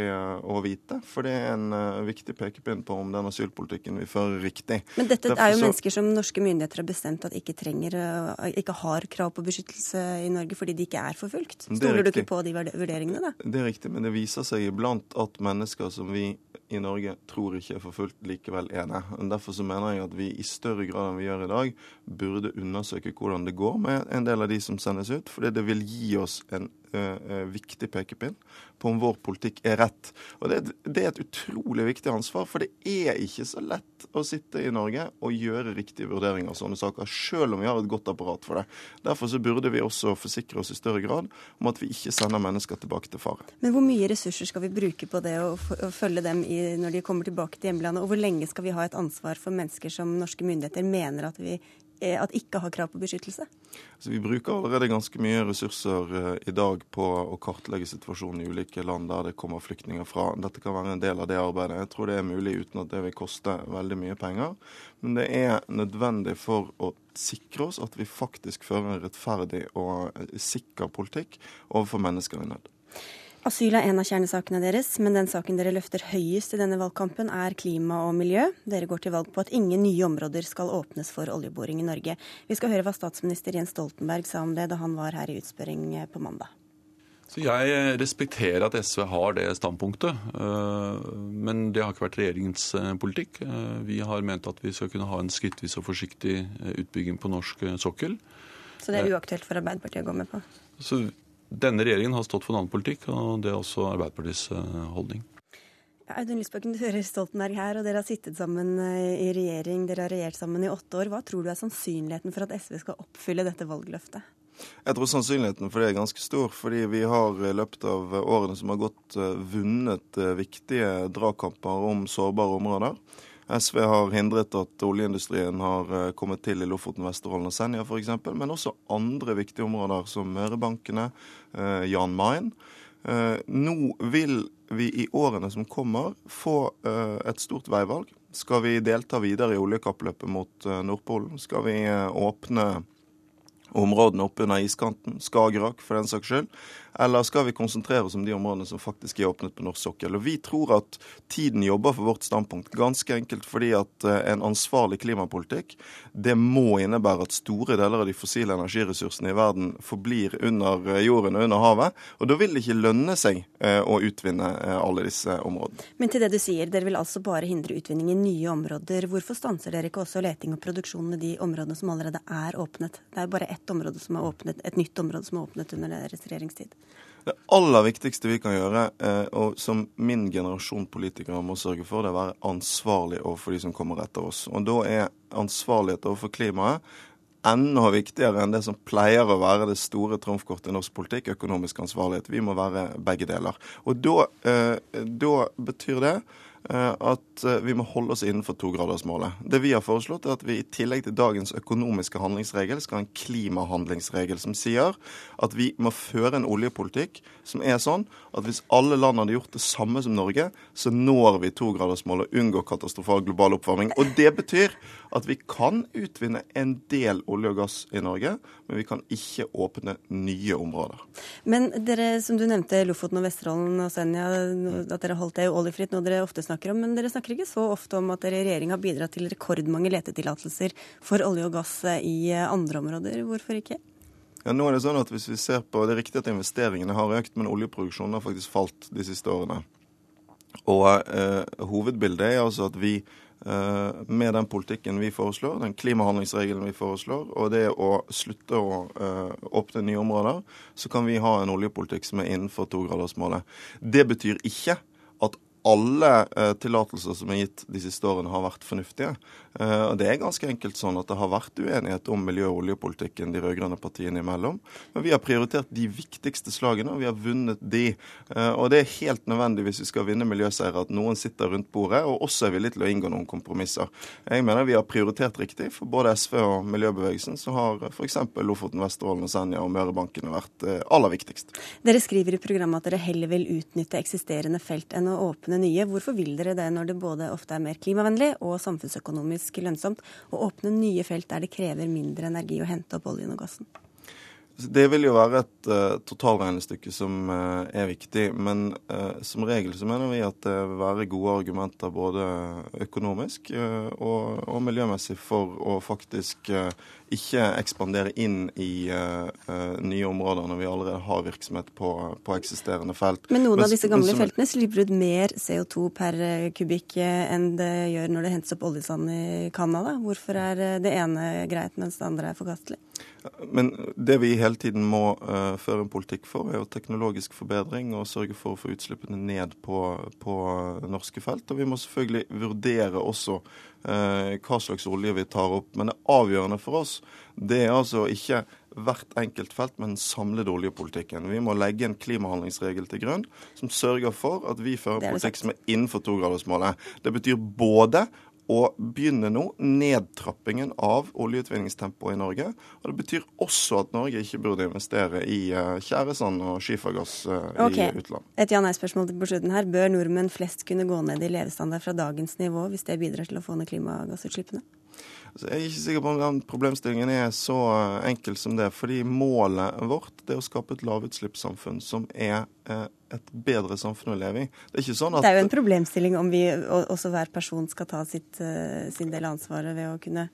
å vite, for det er en viktig pekepinn på om den asylpolitikken vi fører, riktig. Men dette Derfor er jo mennesker som norske myndigheter har bestemt at ikke trenger, ikke har krav på beskyttelse i Norge fordi de ikke er forfulgt. Stoler du ikke på de vurderingene, da? Det er riktig, men det viser seg iblant at mennesker som vi i Norge tror ikke er forfulgt, likevel er det. Derfor så mener jeg at vi i større grad enn vi gjør i dag, burde undersøke hvordan det går med en del av de som sendes ut. Fordi det vil gi oss en uh, viktig pekepinn på om vår politikk er rett. Og det, det, er et utrolig viktig ansvar, for det er ikke så lett å sitte i Norge og gjøre riktige vurderinger av sånne saker, selv om vi har et godt apparat for det. Derfor så burde vi også forsikre oss i større grad om at vi ikke sender mennesker tilbake til fare. Men hvor mye ressurser skal vi bruke på det og følge dem i, når de kommer tilbake til hjemlandet, og hvor lenge skal vi ha et ansvar for mennesker som norske myndigheter mener at vi Eh, at ikke har krav på beskyttelse? Altså, vi bruker allerede ganske mye ressurser uh, i dag på å kartlegge situasjonen i ulike land der det kommer flyktninger fra. Dette kan være en del av det arbeidet. Jeg tror det er mulig uten at det vil koste veldig mye penger. Men det er nødvendig for å sikre oss at vi faktisk fører en rettferdig og eh, sikker politikk overfor mennesker i nød. Asyl er en av kjernesakene deres, men den saken dere løfter høyest i denne valgkampen, er klima og miljø. Dere går til valg på at ingen nye områder skal åpnes for oljeboring i Norge. Vi skal høre hva statsminister Jens Stoltenberg sa om det da han var her i utspørring på mandag. Så Jeg respekterer at SV har det standpunktet, øh, men det har ikke vært regjeringens øh, politikk. Vi har ment at vi skal kunne ha en skrittvis og forsiktig utbygging på norsk sokkel. Så det er uaktuelt for Arbeiderpartiet å gå med på? Så denne regjeringen har stått for en annen politikk, og det er også Arbeiderpartiets eh, holdning. Audun Lysbakken, du hører Stoltenberg her, og dere har sittet sammen eh, i regjering. Dere har regjert sammen i åtte år. Hva tror du er sannsynligheten for at SV skal oppfylle dette valgløftet? Jeg tror sannsynligheten for det er ganske stor, fordi vi har i løpet av årene som har gått, eh, vunnet viktige dragkamper om sårbare områder. SV har hindret at oljeindustrien har eh, kommet til i Lofoten, Vesterålen og Senja f.eks., men også andre viktige områder som Mørebankene, eh, Jan Mayen. Eh, nå vil vi i årene som kommer få et stort veivalg. Skal vi delta videre i oljekappløpet mot Nordpolen? Skal vi åpne områdene oppunder iskanten, Skagerrak for den saks skyld? Eller skal vi konsentrere oss om de områdene som faktisk er åpnet på norsk sokkel? Og Vi tror at tiden jobber for vårt standpunkt, ganske enkelt fordi at eh, en ansvarlig klimapolitikk det må innebære at store deler av de fossile energiressursene i verden forblir under eh, jorden og under havet. Og da vil det ikke lønne seg eh, å utvinne alle disse områdene. Men til det du sier, dere vil altså bare hindre utvinning i nye områder. Hvorfor stanser dere ikke også leting og produksjon i de områdene som allerede er åpnet? Det er bare ett område som er åpnet, et nytt område som er åpnet under deres regjeringstid. Det aller viktigste vi kan gjøre, eh, og som min generasjon politikere må sørge for, det er å være ansvarlig overfor de som kommer etter oss. Og da er ansvarlighet overfor klimaet enda viktigere enn det som pleier å være det store trumfkortet i norsk politikk, økonomisk ansvarlighet. Vi må være begge deler. Og da, eh, da betyr det at eh, vi må holde oss innenfor togradersmålet. Det vi har foreslått, er at vi i tillegg til dagens økonomiske handlingsregel skal ha en klimahandlingsregel som sier at vi må føre en oljepolitikk som er sånn at hvis alle land hadde gjort det samme som Norge, så når vi togradersmålet og unngår katastrofal global oppvarming. Og det betyr at vi kan utvinne en del olje og gass i Norge, men vi kan ikke åpne nye områder. Men dere, som du nevnte, Lofoten og Vesterålen og Senja, at dere holdt det oljefritt, nå, dere ofte snakker om. Men dere snakker ikke så ofte om at dere i regjering har bidratt til rekordmange letetillatelser for olje og gass i andre områder. Hvorfor ikke? Ja, nå er Det sånn at hvis vi ser på, det er riktig at investeringene har økt, men oljeproduksjonen har faktisk falt de siste årene. Og eh, Hovedbildet er altså at vi eh, med den politikken vi foreslår, den klimahandlingsregelen vi foreslår, og det å slutte å eh, åpne nye områder, så kan vi ha en oljepolitikk som er innenfor togradersmålet. Det betyr ikke at alle eh, tillatelser som er gitt de siste årene, har vært fornuftige. Eh, og Det er ganske enkelt sånn at det har vært uenighet om miljø- og oljepolitikken de rød-grønne partiene imellom. Men vi har prioritert de viktigste slagene, og vi har vunnet de. Eh, og det er helt nødvendig hvis vi skal vinne miljøseier at noen sitter rundt bordet og også er villig til å inngå noen kompromisser. Jeg mener vi har prioritert riktig. For både SV og miljøbevegelsen så har f.eks. Lofoten, Vesterålen og Senja og Mørebankene vært eh, aller viktigst. Dere skriver i programmet at dere heller vil utnytte eksisterende felt enn å åpne nye. Hvorfor vil dere det når det både ofte er mer klimavennlig og samfunnsøkonomisk lønnsomt å åpne nye felt der det krever mindre energi å hente opp oljen og gassen? Det vil jo være et uh, totalregnestykke som uh, er viktig. Men uh, som regel så mener vi at det vil være gode argumenter både økonomisk og, og, miljømessig for å faktisk ikke ekspandere inn i nye områder når vi allerede har virksomhet på, på eksisterende felt. Men noen men, av disse gamle som, feltene slipper ut mer CO2 per kubikk enn det gjør når det hentes opp oljesand i Canada. Hvorfor er det ene greit, mens det andre er forkastelig? Men det vi hele tiden må uh, føre en politikk for, er jo teknologisk forbedring og sørge for å få utslippene ned på, på norske felt. Og vi må selvfølgelig vurdere også uh, hva slags olje vi tar opp. Men det avgjørende for oss det er altså ikke hvert enkelt felt, men den samlede oljepolitikken. Vi må legge en klimahandlingsregel til grunn som sørger for at vi fører politikk som er innenfor togradersmålet. Det betyr både å begynne nå nedtrappingen av oljeutvinningstempoet i Norge. Og Det betyr også at Norge ikke burde investere i uh, tjæresand og skifergass uh, okay. i utlandet. Et ja-nei-spørsmål på slutten her. Bør nordmenn flest kunne gå ned i levestandard fra dagens nivå, hvis det bidrar til å få ned klimagassutslippene? Altså, jeg er ikke sikker på om den problemstillingen er så eh, enkel som det. Fordi målet vårt er å skape et lavutslippssamfunn som er eh, et bedre samfunn å leve i. Det er ikke sånn at... Det er jo en problemstilling om vi også hver person skal ta sitt, eh, sin del av ansvaret ved å kunne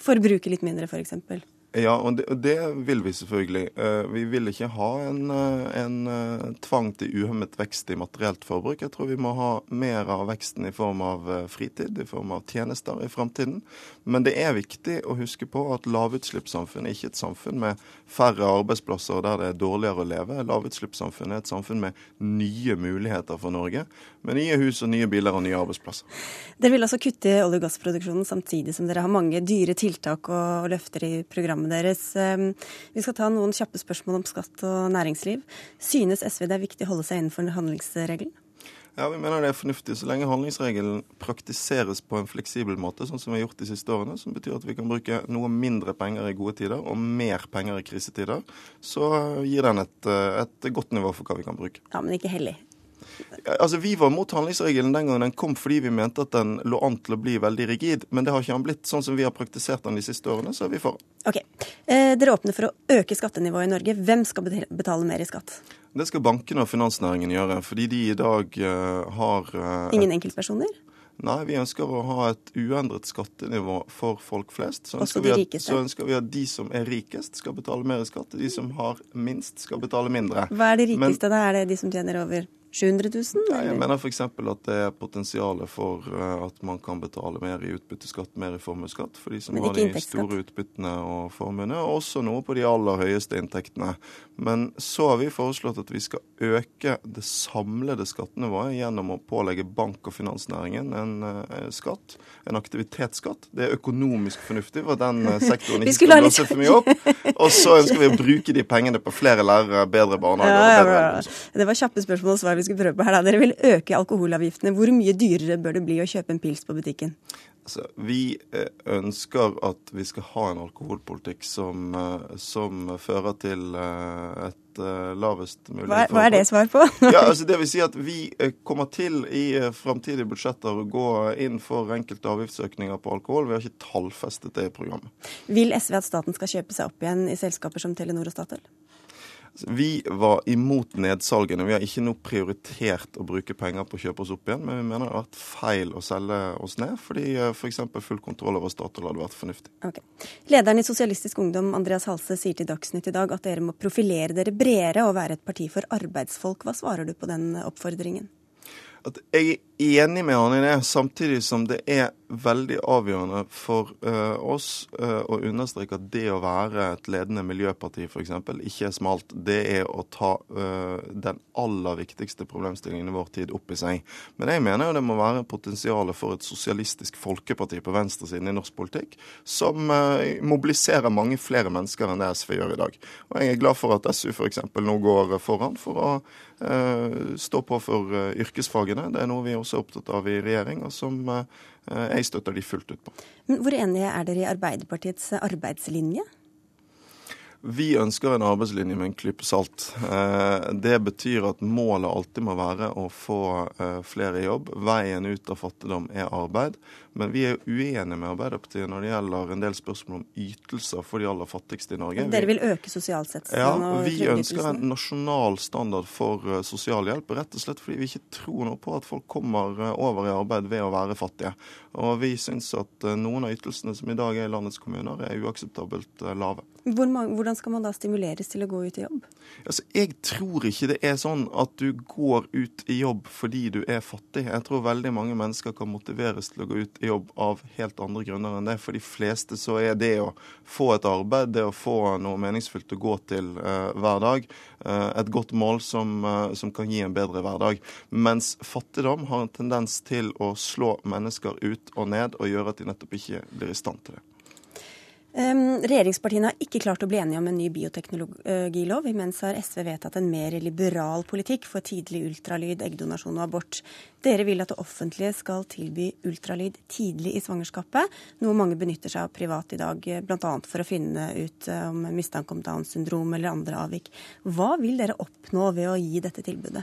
forbruke litt mindre, f.eks. Ja, og det, og det, vil vi selvfølgelig. Uh, vi vil ikke ha en, uh, en tvang til uhemmet vekst i materielt forbruk. Jeg tror vi må ha mer av veksten i form av fritid, i form av tjenester i framtiden. Men det er viktig å huske på at lavutslippssamfunn er ikke et samfunn med færre arbeidsplasser der det er dårligere å leve. Lavutslippssamfunn er et samfunn med nye muligheter for Norge. Med nye hus og nye biler og nye arbeidsplasser. Dere vil altså kutte i olje- og gassproduksjonen samtidig som dere har mange dyre tiltak og løfter i programmet deres. Ehm, vi skal ta noen kjappe spørsmål om skatt og næringsliv. Synes SV det er viktig å holde seg innenfor handlingsregelen? Ja, Vi mener det er fornuftig så lenge handlingsregelen praktiseres på en fleksibel måte, sånn som vi har gjort de siste årene, som betyr at vi kan bruke noe mindre penger i gode tider og mer penger i krisetider. Så gir den et, et godt nivå for hva vi kan bruke. Ja, Men ikke hellig? Altså, Vi var mot handlingsregelen den gangen den kom fordi vi mente at den lå an til å bli veldig rigid. Men det har ikke han blitt. Sånn som vi har praktisert den de siste årene, så er vi for. Ok. Eh, dere åpner for å øke skattenivået i Norge. Hvem skal betale mer i skatt? Det skal bankene og finansnæringen gjøre, fordi de i dag uh, har uh, Ingen enkeltpersoner? Nei, vi ønsker å ha et uendret skattenivå for folk flest. Så ønsker, vi at, så ønsker vi at de som er rikest, skal betale mer i skatt. De som har minst, skal betale mindre. Hva er de rikeste, Men, da? Er det de som tjener over 700 000? Eller? jeg mener f.eks. at det er potensialet for uh, at man kan betale mer i utbytteskatt, mer i formuesskatt for de som har de store utbyttene og formuene, og også noe på de aller høyeste inntektene. Men så har vi foreslått at vi skal øke det samlede skattenivået gjennom å pålegge bank- og finansnæringen en uh, skatt, en aktivitetsskatt. Det er økonomisk fornuftig for den uh, sektoren ikke skal blåse for mye opp. Og så ønsker vi å bruke de pengene på flere lærere, bedre barnehager ja, ja, ja. Det var kjappe spørsmål og svar vi skulle prøve på her. Da. Dere vil øke alkoholavgiftene. Hvor mye dyrere bør det bli å kjøpe en pils på butikken? Altså, vi eh, ønsker at vi skal ha en alkoholpolitikk som, eh, som fører til eh, et lavest mulig hva, hva er det svar på? ja, altså det vil si at Vi kommer til i framtidige budsjetter å gå inn for enkelte avgiftsøkninger på alkohol. Vi har ikke tallfestet det i programmet. Vil SV at staten skal kjøpe seg opp igjen i selskaper som Telenor og Statoil? Vi var imot nedsalgene. Vi har ikke nå prioritert å bruke penger på å kjøpe oss opp igjen, men vi mener det har vært feil å selge oss ned, fordi f.eks. For full kontroll over Statoil hadde vært fornuftig. Okay. Lederen i Sosialistisk Ungdom, Andreas Halse, sier til Dagsnytt i dag at dere må profilere dere bredere og være et parti for arbeidsfolk. Hva svarer du på den oppfordringen? at jeg enig med han i det, samtidig som det er veldig avgjørende for uh, oss uh, å understreke at det å være et ledende miljøparti f.eks. ikke er smalt. Det er å ta uh, den aller viktigste problemstillingen i vår tid opp i seg. Men jeg mener jo det må være potensialet for et sosialistisk folkeparti på venstresiden i norsk politikk, som mobiliserer mange flere mennesker enn det SV gjør i dag. Og jeg er glad for at SU f.eks. nå går foran for å stå på for yrkesfagene. Det er noe vi også er opptatt av i regjering, og som Eh, jeg støtter de fullt ut på. Men Hvor enige er dere i Arbeiderpartiets arbeidslinje? Vi ønsker en arbeidslinje med en klype salt. Eh, det betyr at målet alltid må være å få eh, flere i jobb. Veien ut av fattigdom er arbeid. Men vi er uenige med Arbeiderpartiet når det gjelder en del spørsmål om ytelser for de aller fattigste i Norge. Dere vil øke sosialsettelsen ja, og Vi ønsker en nasjonal standard for uh, sosialhjelp, rett og slett fordi vi ikke tror noe på at folk kommer uh, over i arbeid ved å være fattige. Og vi syns at uh, noen av ytelsene som i dag er i landets kommuner, er uakseptabelt lave. Hvor mange, hvordan skal man da stimuleres til å gå ut i jobb? Altså, jeg tror ikke det er sånn at du går ut i jobb fordi du er fattig. Jeg tror veldig mange mennesker kan motiveres til å gå ut jobb av helt andre grunner enn det. For de fleste så er det å få et arbeid, det å få noe meningsfylt å gå til uh, hver dag, uh, et godt mål som, uh, som, kan gi en bedre hverdag. Mens fattigdom har en tendens til å slå mennesker ut og ned og gjøre at de nettopp ikke blir i stand til det. Um, regjeringspartiene har ikke klart å bli enige om en ny bioteknologilov. Imens har SV vedtatt en mer liberal politikk for tidlig ultralyd, eggdonasjon og abort. Dere vil at det offentlige skal tilby ultralyd tidlig i svangerskapet, noe mange benytter seg av privat i dag, bl.a. for å finne ut eh, om mistanke om Downs syndrom eller andre avvik. Hva vil dere oppnå ved å gi dette tilbudet?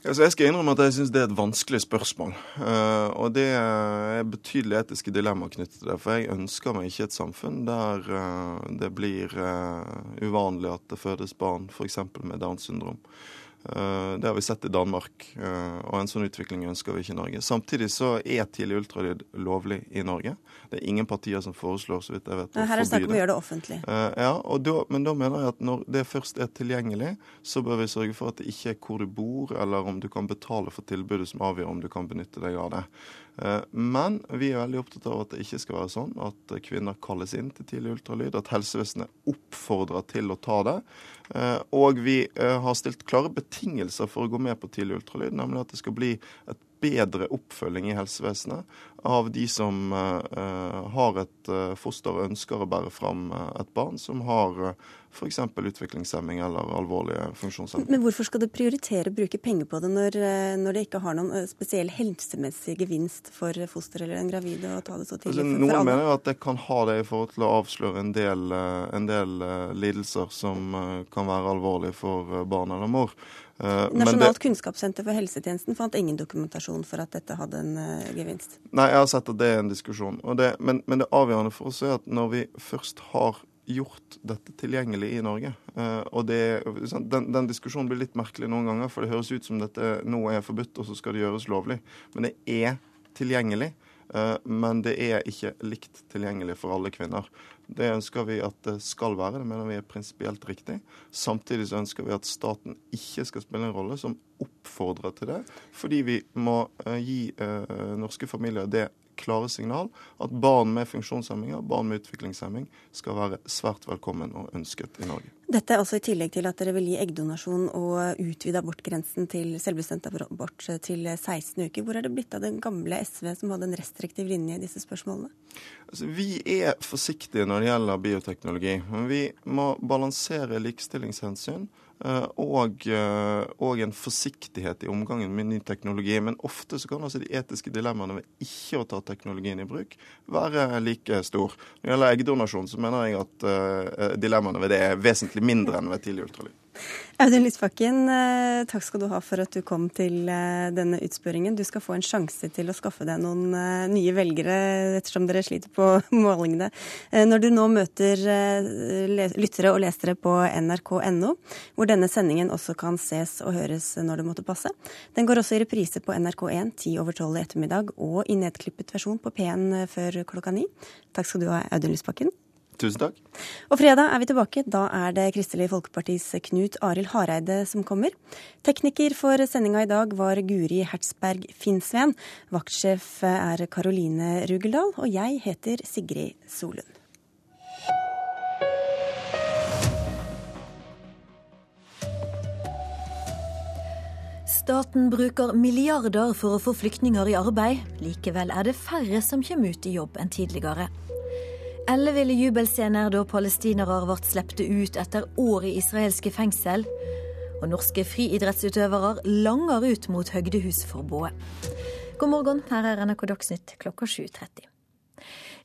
Altså jeg skal innrømme at jeg syns det er et vanskelig spørsmål. Uh, og det er betydelige etiske dilemmaer knyttet til det. For jeg ønsker meg ikke et samfunn der uh, det blir uh, uvanlig at det fødes barn f.eks. med Downs syndrom. Eh, det har vi sett i Danmark, eh, og en sånn utvikling ønsker vi ikke i Norge. Samtidig så er tidlig ultralyd lovlig i Norge. Det er ingen partier som foreslår så vidt jeg vet, å Her er det snakk om å gjøre det offentlig. Eh, ja, da, Men da mener jeg at når det først er tilgjengelig, så bør vi sørge for at det ikke er hvor du bor, eller om du kan betale for tilbudet som avgjør om du kan benytte deg av det. Men vi er veldig opptatt av at det ikke skal være sånn at kvinner kalles inn til tidlig ultralyd, at helsevesenet oppfordrer til å ta det. Eh, og vi eh, har stilt klare betingelser for å gå med på tidlig ultralyd, nemlig at det skal bli et bedre oppfølging i helsevesenet av de som uh, har et uh, foster og ønsker å bære fram et barn som har f.eks. utviklingshemming eller alvorlige funksjonshemming. Men hvorfor skal du prioritere å bruke penger på det når, når, det ikke har noen spesiell helsemessig gevinst for fosteret eller den gravide å ta det så tidlig? Altså, noen mener jo at det kan ha det i forhold til å avsløre en del, en del lidelser som kan være alvorlige for barn eller mor. Uh, Nasjonalt det, kunnskapssenter for helsetjenesten fant ingen dokumentasjon for at dette hadde en uh, gevinst. Nei, jeg har sett at det er en diskusjon. Det, men, men, det avgjørende for oss er at når vi først har gjort dette tilgjengelig i Norge uh, og det, den, den, diskusjonen blir litt merkelig noen ganger, for det høres ut som dette nå er forbudt, og så skal det gjøres lovlig. Men det er tilgjengelig. Men det er ikke likt tilgjengelig for alle kvinner. Det ønsker vi at det skal være, det mener vi er prinsipielt riktig. Samtidig så ønsker vi at staten ikke skal spille en rolle som oppfordrer til det, fordi vi må uh, gi uh, norske familier det klare signal at barn med funksjonshemminger, barn med utviklingshemming, skal være svært velkommen og ønsket i Norge. Dette er altså i tillegg til at dere vil gi eggdonasjon og utvide abortgrensen til selvbestemt abort til 16 uker. Hvor er det blitt av den gamle SV som hadde en restriktiv linje i disse spørsmålene? Altså, vi er forsiktige når det gjelder bioteknologi. Men vi må balansere likestillingshensyn og, eh, og, en forsiktighet i omgangen med ny teknologi. Men ofte så kan altså de etiske dilemmaene ved ikke å ta teknologien i bruk være like stor. Når det gjelder eggdonasjon, så mener jeg at uh, dilemmaene ved det er vesentlig mindre enn ved tidlig ultralyd. Audun Lysbakken, eh, takk skal du ha for at du kom til eh, denne utspørringen. Du skal få en sjanse til å skaffe deg noen eh, nye velgere ettersom dere sliter på målingene. Når du nå møter lyttere og lesere på nrk.no, hvor denne sendingen også kan ses og høres når det måtte passe. Den går også i reprise på NRK1 ti over tolv i ettermiddag og i nedklippet versjon på P1 før klokka ni. Takk skal du ha, Audun Lysbakken. Tusen takk. Og fredag er vi tilbake. Da er det Kristelig Folkepartis Knut Arild Hareide som kommer. Tekniker for sendinga i dag var Guri Hertzberg Finnsveen. Vaktsjef er Karoline Rugeldal. Og jeg heter Sigrid Solund. Staten bruker milliarder for å få flyktninger i arbeid. Likevel er det færre som kommer ut i jobb enn tidligere. Elleville jubelscener da palestinere ble sluppet ut etter år i israelske fengsel. Og norske friidrettsutøvere langer ut mot høgdehusforbudet. God morgen, her er NRK Dagsnytt klokka 7.30.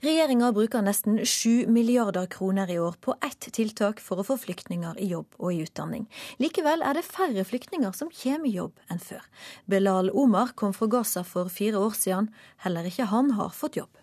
Regjeringa bruker nesten 7 milliarder kroner i år på ett tiltak for å få flyktninger i jobb og i utdanning. Likevel er det færre flyktninger som kommer i jobb enn før. Belal Omar kom fra Gaza for fire år siden. Heller ikke han har fått jobb.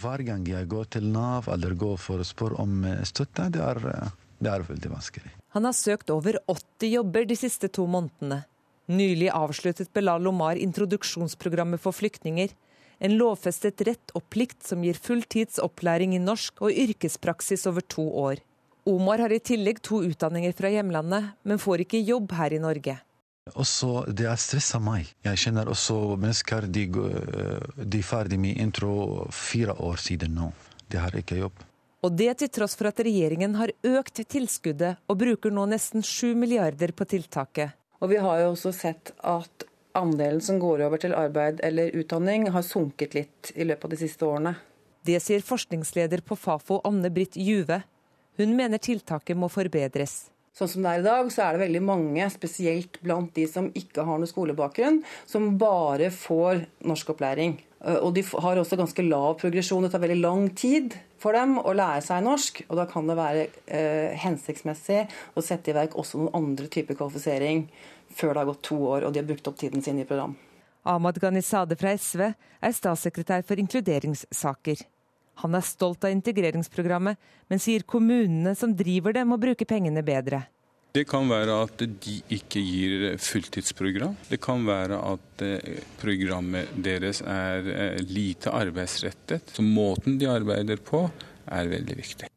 Hver gang jeg går til Nav eller går for å spørre om eh, støtte, det er, eh, det er veldig vanskelig. Han har søkt over 80 jobber de siste to månedene. Nylig avsluttet Belal Omar introduksjonsprogrammet for flyktninger en lovfestet rett og plikt som gir fulltids opplæring i norsk og yrkespraksis over to år. Omar har i tillegg to utdanninger fra hjemlandet, men får ikke jobb her i Norge. Også, det er stressa meg. Jeg kjenner også mennesker de, de er ferdig med intro fire år siden nå. De har ikke jobb. Og det til tross for at regjeringen har økt tilskuddet og bruker nå nesten 7 milliarder på tiltaket. Og vi har jo også sett at andelen som går over til arbeid eller utdanning, har sunket litt i løpet av de siste årene. Det sier forskningsleder på Fafo Anne Britt Juve. Hun mener tiltaket må forbedres. Sånn som det er i dag, så er det veldig mange, spesielt blant de som ikke har noe skolebakgrunn, som bare får norskopplæring. Eh, og de har også ganske lav progresjon. Det tar veldig lang tid for dem å lære seg norsk. Og da kan det være eh, hensiktsmessig å sette i verk også noen andre typer kvalifisering før det har gått to år og de har brukt opp tiden sin i program. Ahmad Ghanizade fra SV er statssekretær for inkluderingssaker. Han er stolt av integreringsprogrammet, men sier kommunene som driver det, må bruke pengene bedre. Det kan være at de ikke gir fulltidsprogram. Det kan være at eh, programmet deres er eh, lite arbeidsrettet. Så måten de arbeider på, er veldig viktig.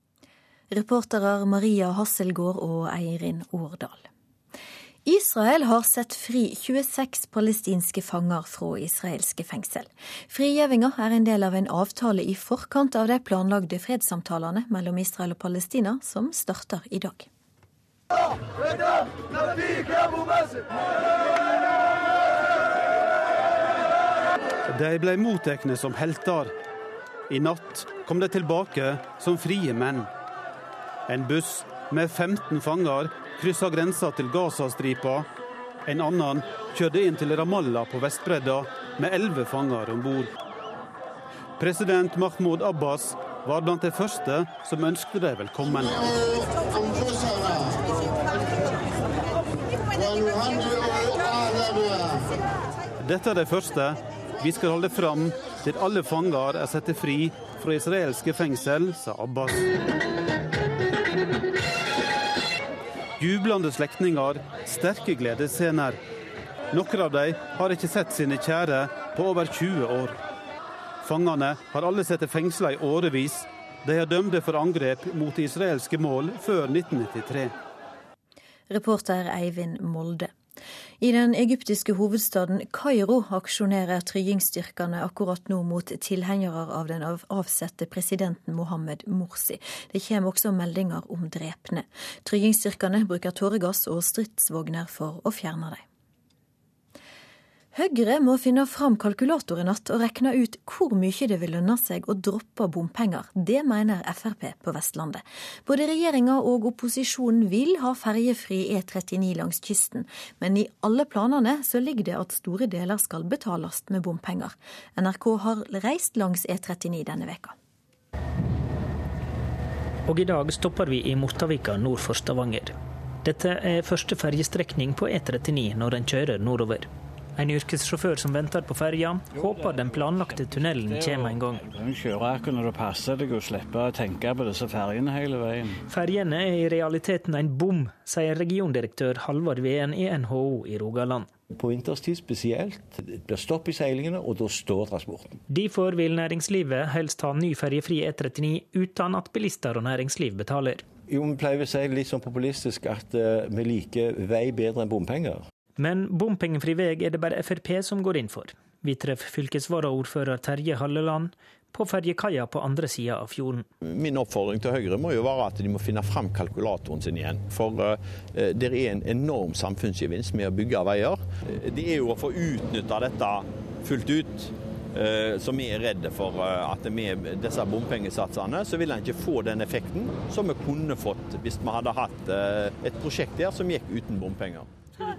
Reportere Maria Hasselgaard og Eirin Årdal. Israel har sett fri 26 palestinske fanger fra israelske fengsel. Frigjevinga er en del av en avtale i forkant av de planlagde fredssamtalene mellom Israel og Palestina, som starter i dag. De ble mottatt som helter. I natt kom de tilbake som frie menn. En buss med 15 fanger kryssa grensa til Gazastripa. En annen kjørte inn til Ramallah på Vestbredda med elleve fanger om bord. President Mahmoud Abbas var blant de første som ønsket dem velkommen. Dette er det første. Vi skal holde fram til alle fanger er satt fri fra israelske fengsel, sa Abbas. Jublende slektninger, sterke gledesscener. Noen av dem har ikke sett sine kjære på over 20 år. Fangene har alle sittet fengsla i årevis. De er dømte for angrep mot israelske mål før 1993. Reporter Eivind Molde. I den egyptiske hovedstaden Kairo aksjonerer tryggingsstyrkene akkurat nå mot tilhengere av den avsette presidenten Mohammed Morsi. Det kommer også meldinger om drepne. Tryggingsstyrkene bruker tåregass og stridsvogner for å fjerne dem. Høyre må finne fram kalkulator i natt og regne ut hvor mye det vil lønne seg å droppe bompenger. Det mener Frp på Vestlandet. Både regjeringa og opposisjonen vil ha ferjefri E39 langs kysten, men i alle planene så ligger det at store deler skal betales med bompenger. NRK har reist langs E39 denne veka. Og i dag stopper vi i Mortavika nord for Stavanger. Dette er første ferjestrekning på E39 når en kjører nordover. En yrkessjåfør som venter på ferja, håper den planlagte tunnelen kommer en gang. Du kan kjøre akkurat når det passer deg og slippe å tenke på disse ferjene hele veien. Ferjene er i realiteten en bom, sier regiondirektør Halvard Veen i NHO i Rogaland. På vinterstid spesielt. Det blir stopp i seilingene, og da står transporten. Derfor vil næringslivet helst ha ny ferjefri E39 uten at bilister og næringsliv betaler. Jo, Vi pleier å si litt sånn populistisk at uh, vi liker vei bedre enn bompenger. Men bompengefri vei er det bare Frp som går inn for. Vi treffer fylkesvaraordfører Terje Halleland på ferjekaia på andre sida av fjorden. Min oppfordring til Høyre må jo være at de må finne fram kalkulatoren sin igjen. For uh, det er en enorm samfunnsgevinst med å bygge veier. Det er jo å få utnytta dette fullt ut. Så vi er redde for at med disse bompengesatsene så vil en ikke få den effekten som vi kunne fått hvis vi hadde hatt et prosjekt der som gikk uten bompenger.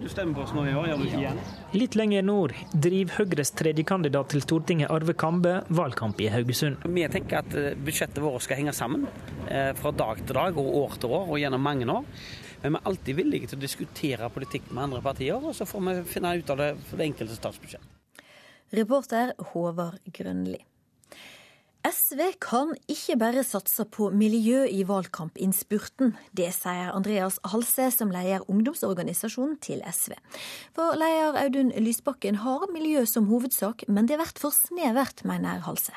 Du stemmer på oss nå i år, gjør du ikke igjen? Litt lenger nord driver Høyres tredjekandidat til Stortinget, Arve Kambe, valgkamp i Haugesund. Vi tenker at budsjettet vårt skal henge sammen fra dag til dag og år til år og gjennom mange år. Men vi er alltid villige til å diskutere politikk med andre partier, og så får vi finne ut av det for det enkelte statsbudsjett. Reporter Håvard Grønli. SV kan ikke bare satse på miljø i valgkampinnspurten. Det sier Andreas Halse, som leder ungdomsorganisasjonen til SV. For leder Audun Lysbakken har miljø som hovedsak, men det blir for snevert, mener Halse.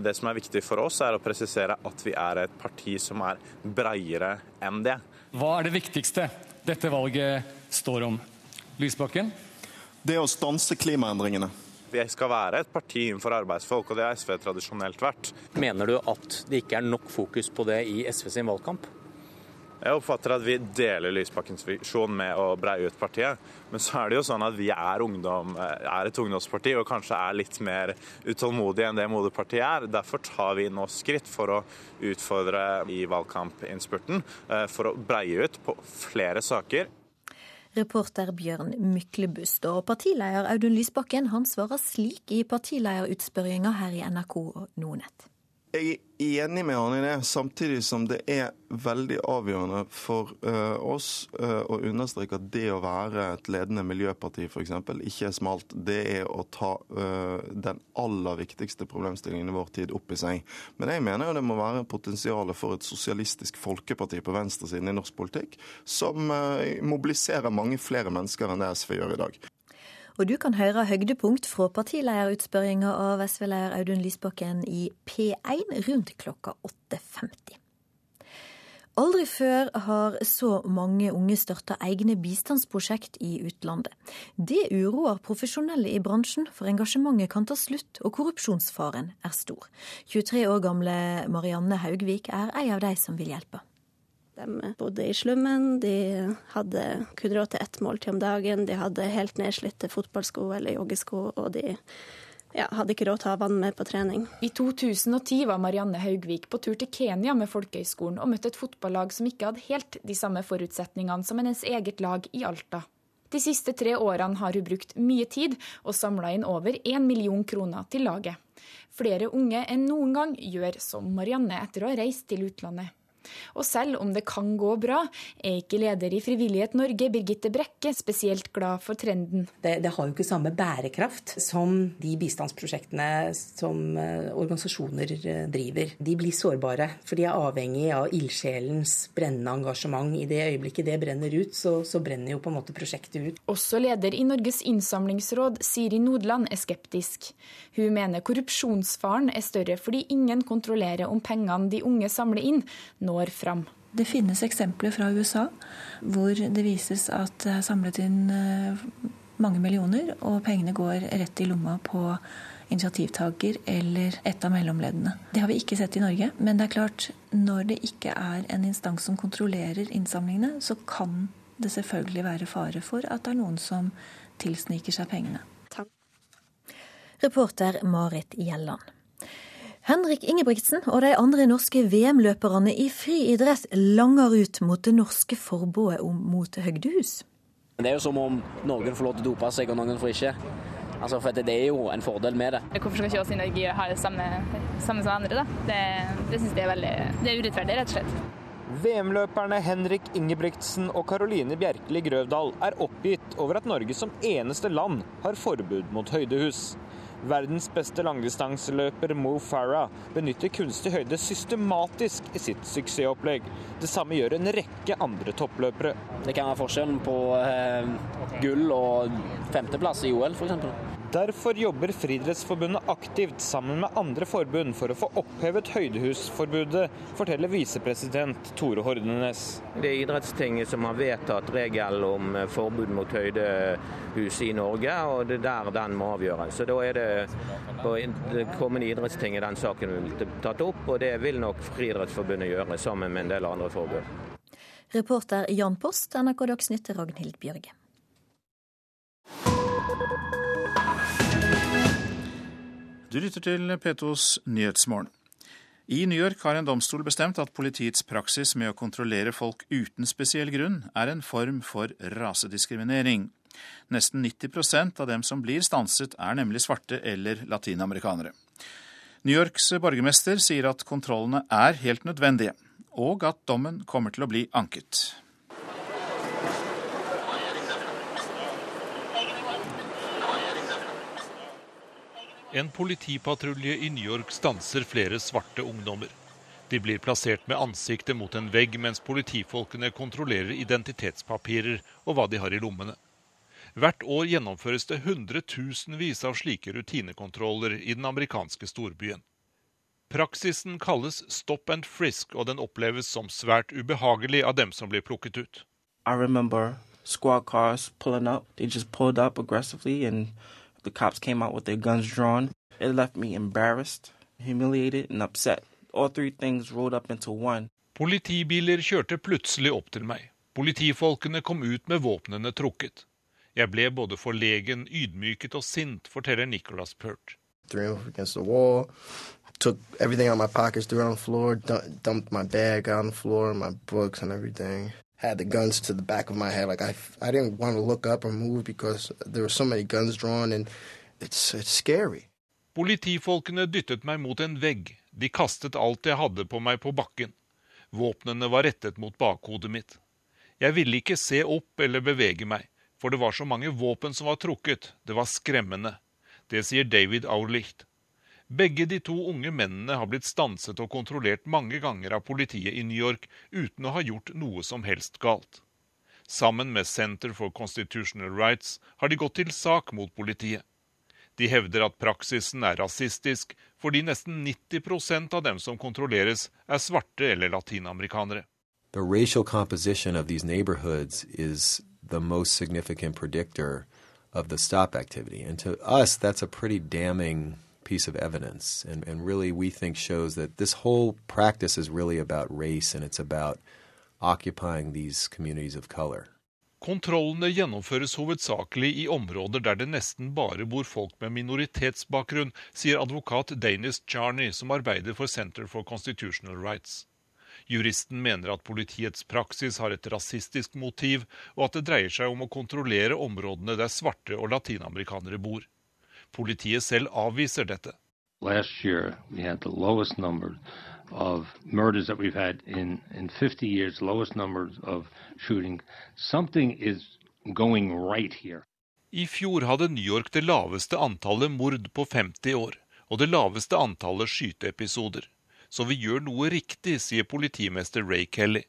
Det som er viktig for oss, er å presisere at vi er et parti som er breiere enn det. Hva er det viktigste dette valget står om? Lysbakken? Det å stanse klimaendringene. Vi skal være et parti innenfor arbeidsfolk, og det har SV tradisjonelt vært. Mener du at det ikke er nok fokus på det i SV sin valgkamp? Jeg oppfatter at vi deler Lysbakkens visjon med å breie ut partiet. Men så er det jo sånn at vi er, ungdom, er et ungdomsparti og kanskje er litt mer utålmodige enn det Moderpartiet er. Derfor tar vi nå skritt for å utfordre i valgkampinnspurten, for å breie ut på flere saker. Reporter Bjørn Myklebust og partileder Audun Lysbakken han svarer slik i partilederutspørringa her i NRK og Nordnett. Jeg er enig med han i det, samtidig som det er veldig avgjørende for uh, oss uh, å understreke at det å være et ledende miljøparti f.eks. ikke er smalt. Det er å ta uh, den aller viktigste problemstillingen i vår tid opp i seg. Men jeg mener jo det må være potensialet for et sosialistisk folkeparti på venstresiden i norsk politikk, som mobiliserer mange flere mennesker enn det SV gjør i dag. Og du kan høre høydepunkt fra partilederutspørringa av SV-leder Audun Lysbakken i P1 rundt klokka 8.50. Aldri før har så mange unge starta egne bistandsprosjekt i utlandet. Det uroer profesjonelle i bransjen, for engasjementet kan ta slutt og korrupsjonsfaren er stor. 23 år gamle Marianne Haugvik er ei av de som vil hjelpe. De bodde i slummen, de hadde kun råd til ett måltid om dagen, de hadde helt nedslitte fotballsko eller joggesko, og de ja, hadde ikke råd til å ha vann med på trening. I 2010 var Marianne Haugvik på tur til Kenya med Folkehøgskolen og møtte et fotballag som ikke hadde helt de samme forutsetningene som hennes eget lag i Alta. De siste tre årene har hun brukt mye tid og samla inn over én million kroner til laget. Flere unge enn noen gang gjør som Marianne etter å ha reist til utlandet. Og selv om det kan gå bra, er ikke leder i Frivillighet Norge, Birgitte Brekke, spesielt glad for trenden. Det, det har jo ikke samme bærekraft som de bistandsprosjektene som uh, organisasjoner uh, driver. De blir sårbare, for de er avhengig av ildsjelens brennende engasjement. I det øyeblikket det brenner ut, så, så brenner jo på en måte prosjektet ut. Også leder i Norges innsamlingsråd, Siri Nodland, er skeptisk. Hun mener korrupsjonsfaren er større fordi ingen kontrollerer om pengene de unge samler inn, når fram. Det finnes eksempler fra USA hvor det vises at det er samlet inn eh, mange millioner, og pengene går rett i lomma på initiativtaker eller et av mellomleddene. Det har vi ikke sett i Norge. Men det er klart, når det ikke er en instans som kontrollerer innsamlingene, så kan det selvfølgelig være fare for at det er noen som tilsniker seg pengene. Takk. Reporter Marit Gjelland. Henrik Ingebrigtsen og de andre norske VM-løperne i friidrett langer ut mot det norske forbudet mot høgdehus. Det er jo som om noen får lov til å dope seg, og noen får ikke. Altså, for Det er jo en fordel med det. Hvorfor skal ikke oss i Norge ha det samme, samme som andre? da? Det, det syns jeg er veldig det er urettferdig, rett og slett. VM-løperne Henrik Ingebrigtsen og Caroline Bjerkeli Grøvdal er oppgitt over at Norge som eneste land har forbud mot høydehus. Verdens beste langdistanseløper Mo Farah benytter kunstig høyde systematisk i sitt suksessopplegg. Det samme gjør en rekke andre toppløpere. Det kan være forskjellen på eh, gull og femteplass i OL, f.eks. Derfor jobber Friidrettsforbundet aktivt sammen med andre forbund for å få opphevet høydehusforbudet, forteller visepresident Tore Hordenes. Det er idrettstinget som har vedtatt regel om eh, forbud mot høydehus i Norge, og det er der den må avgjøres. Så Da er det på det kommende idrettstinget den saken vil bli tatt opp, og det vil nok Friidrettsforbundet gjøre sammen med en del andre forbund. Reporter Jan Post, NRK Dagsnytt, Ragnhild Bjørge. Du lytter til P2s Nyhetsmorgen. I New York har en domstol bestemt at politiets praksis med å kontrollere folk uten spesiell grunn er en form for rasediskriminering. Nesten 90% av dem som blir stanset, er nemlig svarte eller latinamerikanere. New Yorks borgermester sier at kontrollene er helt nødvendige, og at dommen kommer til å bli anket. En politipatrulje i New York stanser flere svarte ungdommer. De blir plassert med ansiktet mot en vegg mens politifolkene kontrollerer identitetspapirer og hva de har i lommene. Hvert år gjennomføres det hundretusenvis av slike rutinekontroller i den amerikanske storbyen. Praksisen kalles stop and frisk, og den oppleves som svært ubehagelig av dem som blir plukket ut. I remember squad cars pulling up. They just pulled up aggressively and The cops came out with their guns drawn. It left me embarrassed, humiliated and upset. All three things rolled up into one. Politibiler kjørte plutselig opp til meg. Politifolkene kom ut med våpnene trukket. Jeg ble både forlegen, ydmyket og sint, forteller Nicholas Pert. Took everything out of my pockets, threw it on the floor, dumped my bag on the floor, my books and everything had the guns to the back of my head. Like I, I didn't want to look up or move because there were so many guns drawn, and it's, it's scary. Politifolkene dyttet meg mot en vegg. De kastet alt jeg hadde på meg på bakken. Våpnene var rettet mot bakhodet mitt. Jeg ville ikke se opp eller bevege meg, for det var så mange våpen som var trukket. Det var skremmende. Det sier David Aulicht. Begge de to unge mennene har blitt stanset og kontrollert mange ganger av politiet i New York uten å ha gjort noe som helst galt. Sammen med Center for Constitutional Rights har de gått til sak mot politiet. De hevder at praksisen er rasistisk, fordi nesten 90 av dem som kontrolleres, er svarte eller latinamerikanere. The racial composition of these neighborhoods is the most significant predictor of the stop activity. And to us, that's a pretty damning piece of evidence, and, and really we think shows that this whole practice is really about race and it's about occupying these communities of color. Kontrollene gjennomføres hovedsakelig i områder der det nesten bare bor folk med minoritetsbakgrunn, sier advokat Danis Charney, som arbeider for Center for Constitutional Rights. Juristen mener at politiets praksis har et rasistisk motiv, og at det dreier seg om å kontrollere områdene der svarte og latinamerikanere bor. Politiet selv avviser dette. Last year we had the lowest number of murders that we've had in, in 50 years, lowest numbers of shooting. Something is going right here. I fjor hadde New York det laveste antallet mord på 50 år, og det laveste antallet skyteepisoder. Så vi gjør noe riktig, sier politimester Ray Kelly.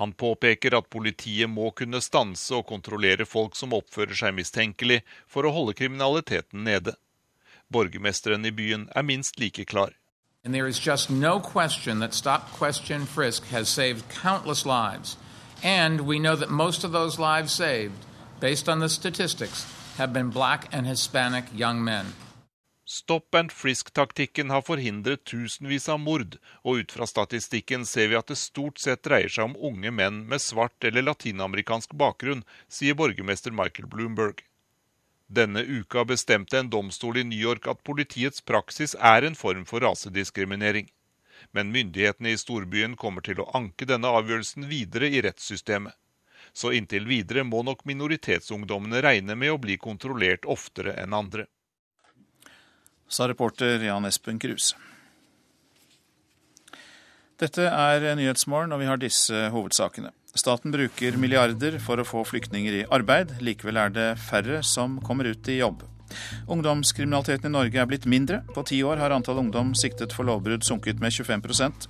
Han påpeker at politiet må kunne stanse og kontrollere folk som oppfører seg mistenkelig, for å holde kriminaliteten nede. Borgermesteren i byen er minst like klar. And there is just no question that stop, question, frisk has saved countless lives. And we know that most of those lives saved, based on the statistics, have been black and Hispanic. Stop and frisk-taktikken har forhindret tusenvis av mord, og ut fra statistikken ser vi at det stort sett dreier seg om unge menn med svart eller latinamerikansk bakgrunn, sier borgermester Michael Bloomberg. Denne uka bestemte en domstol i New York at politiets praksis er en form for rasediskriminering. Men myndighetene i storbyen kommer til å anke denne avgjørelsen videre i rettssystemet. Så inntil videre må nok minoritetsungdommene regne med å bli kontrollert oftere enn andre sa reporter Jan Espen Kruse. Dette er Nyhetsmorgen, og vi har disse hovedsakene. Staten bruker milliarder for å få flyktninger i arbeid. Likevel er det færre som kommer ut i jobb. Ungdomskriminaliteten i Norge er blitt mindre. På ti år har antall ungdom siktet for lovbrudd sunket med 25%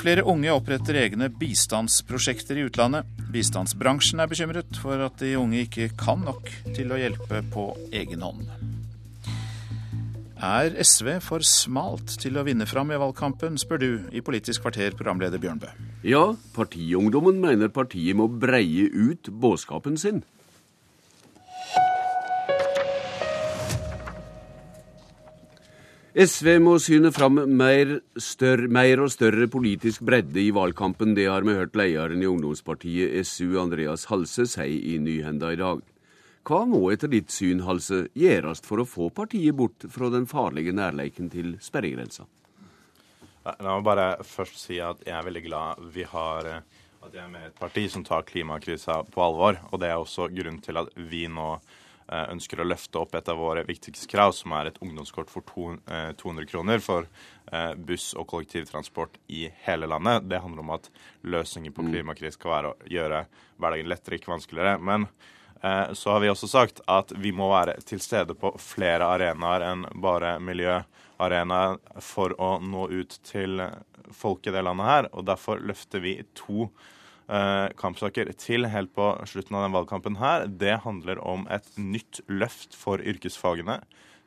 Flere unge oppretter egne bistandsprosjekter i utlandet. Bistandsbransjen er bekymret for at de unge ikke kan nok til å hjelpe på egen hånd. Er SV for smalt til å vinne fram i valgkampen, spør du i Politisk kvarter, programleder Bjørnbø. Ja, partiungdommen mener partiet må breie ut budskapen sin. SV må syne fram mer, større, mer, og større politisk bredde i valgkampen. Det har vi hørt lederen i ungdomspartiet SU, Andreas Halse, si i Nyhenda i dag. Hva må etter ditt syn, Halse, gjøres for å få partiet bort fra den farlige nærleiken til sperregrensa? La meg bare først si at jeg er veldig glad vi har eh, at jeg er med i et parti som tar klimakrisa på alvor. Og det er også grunnen til at vi nå eh, ønsker å løfte opp et av våre viktigste krav, som er et ungdomskort for 200 eh, kroner for buss og kollektivtransport i hele landet. Det handler om at løsningen på klimakrisen skal være å gjøre hverdagen lettere, ikke vanskeligere. Men så har vi også sagt at vi må være til stede på flere arenaer enn bare miljøarenaer for å nå ut til folk i det landet her. Og derfor løfter vi to eh, kampsaker til helt på slutten av den valgkampen her. Det handler om et nytt løft for yrkesfagene.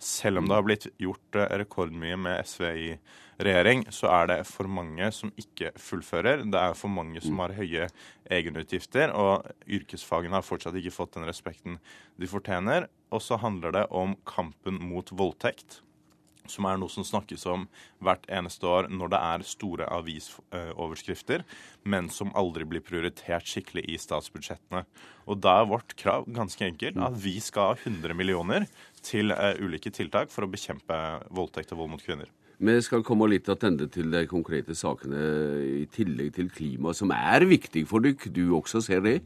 Selv om det har blitt gjort eh, rekordmye med SV i regjering, så er det for mange som ikke fullfører. Det er for mange som har høye egenutgifter, og yrkesfagene har fortsatt ikke fått den respekten de fortjener. Og så handler det om kampen mot voldtekt som er noe som snakkes om hvert eneste år når det er store avisoverskrifter, men som aldri blir prioritert skikkelig i statsbudsjettene. Og da er vårt krav ganske enkelt at vi skal ha 100 millioner til uh, ulike tiltak for å bekjempe voldtekt og vold mot kvinner. Vi skal komme litt tilbake til de konkrete sakene i tillegg til klima, som er viktig for dere. Du også ser det?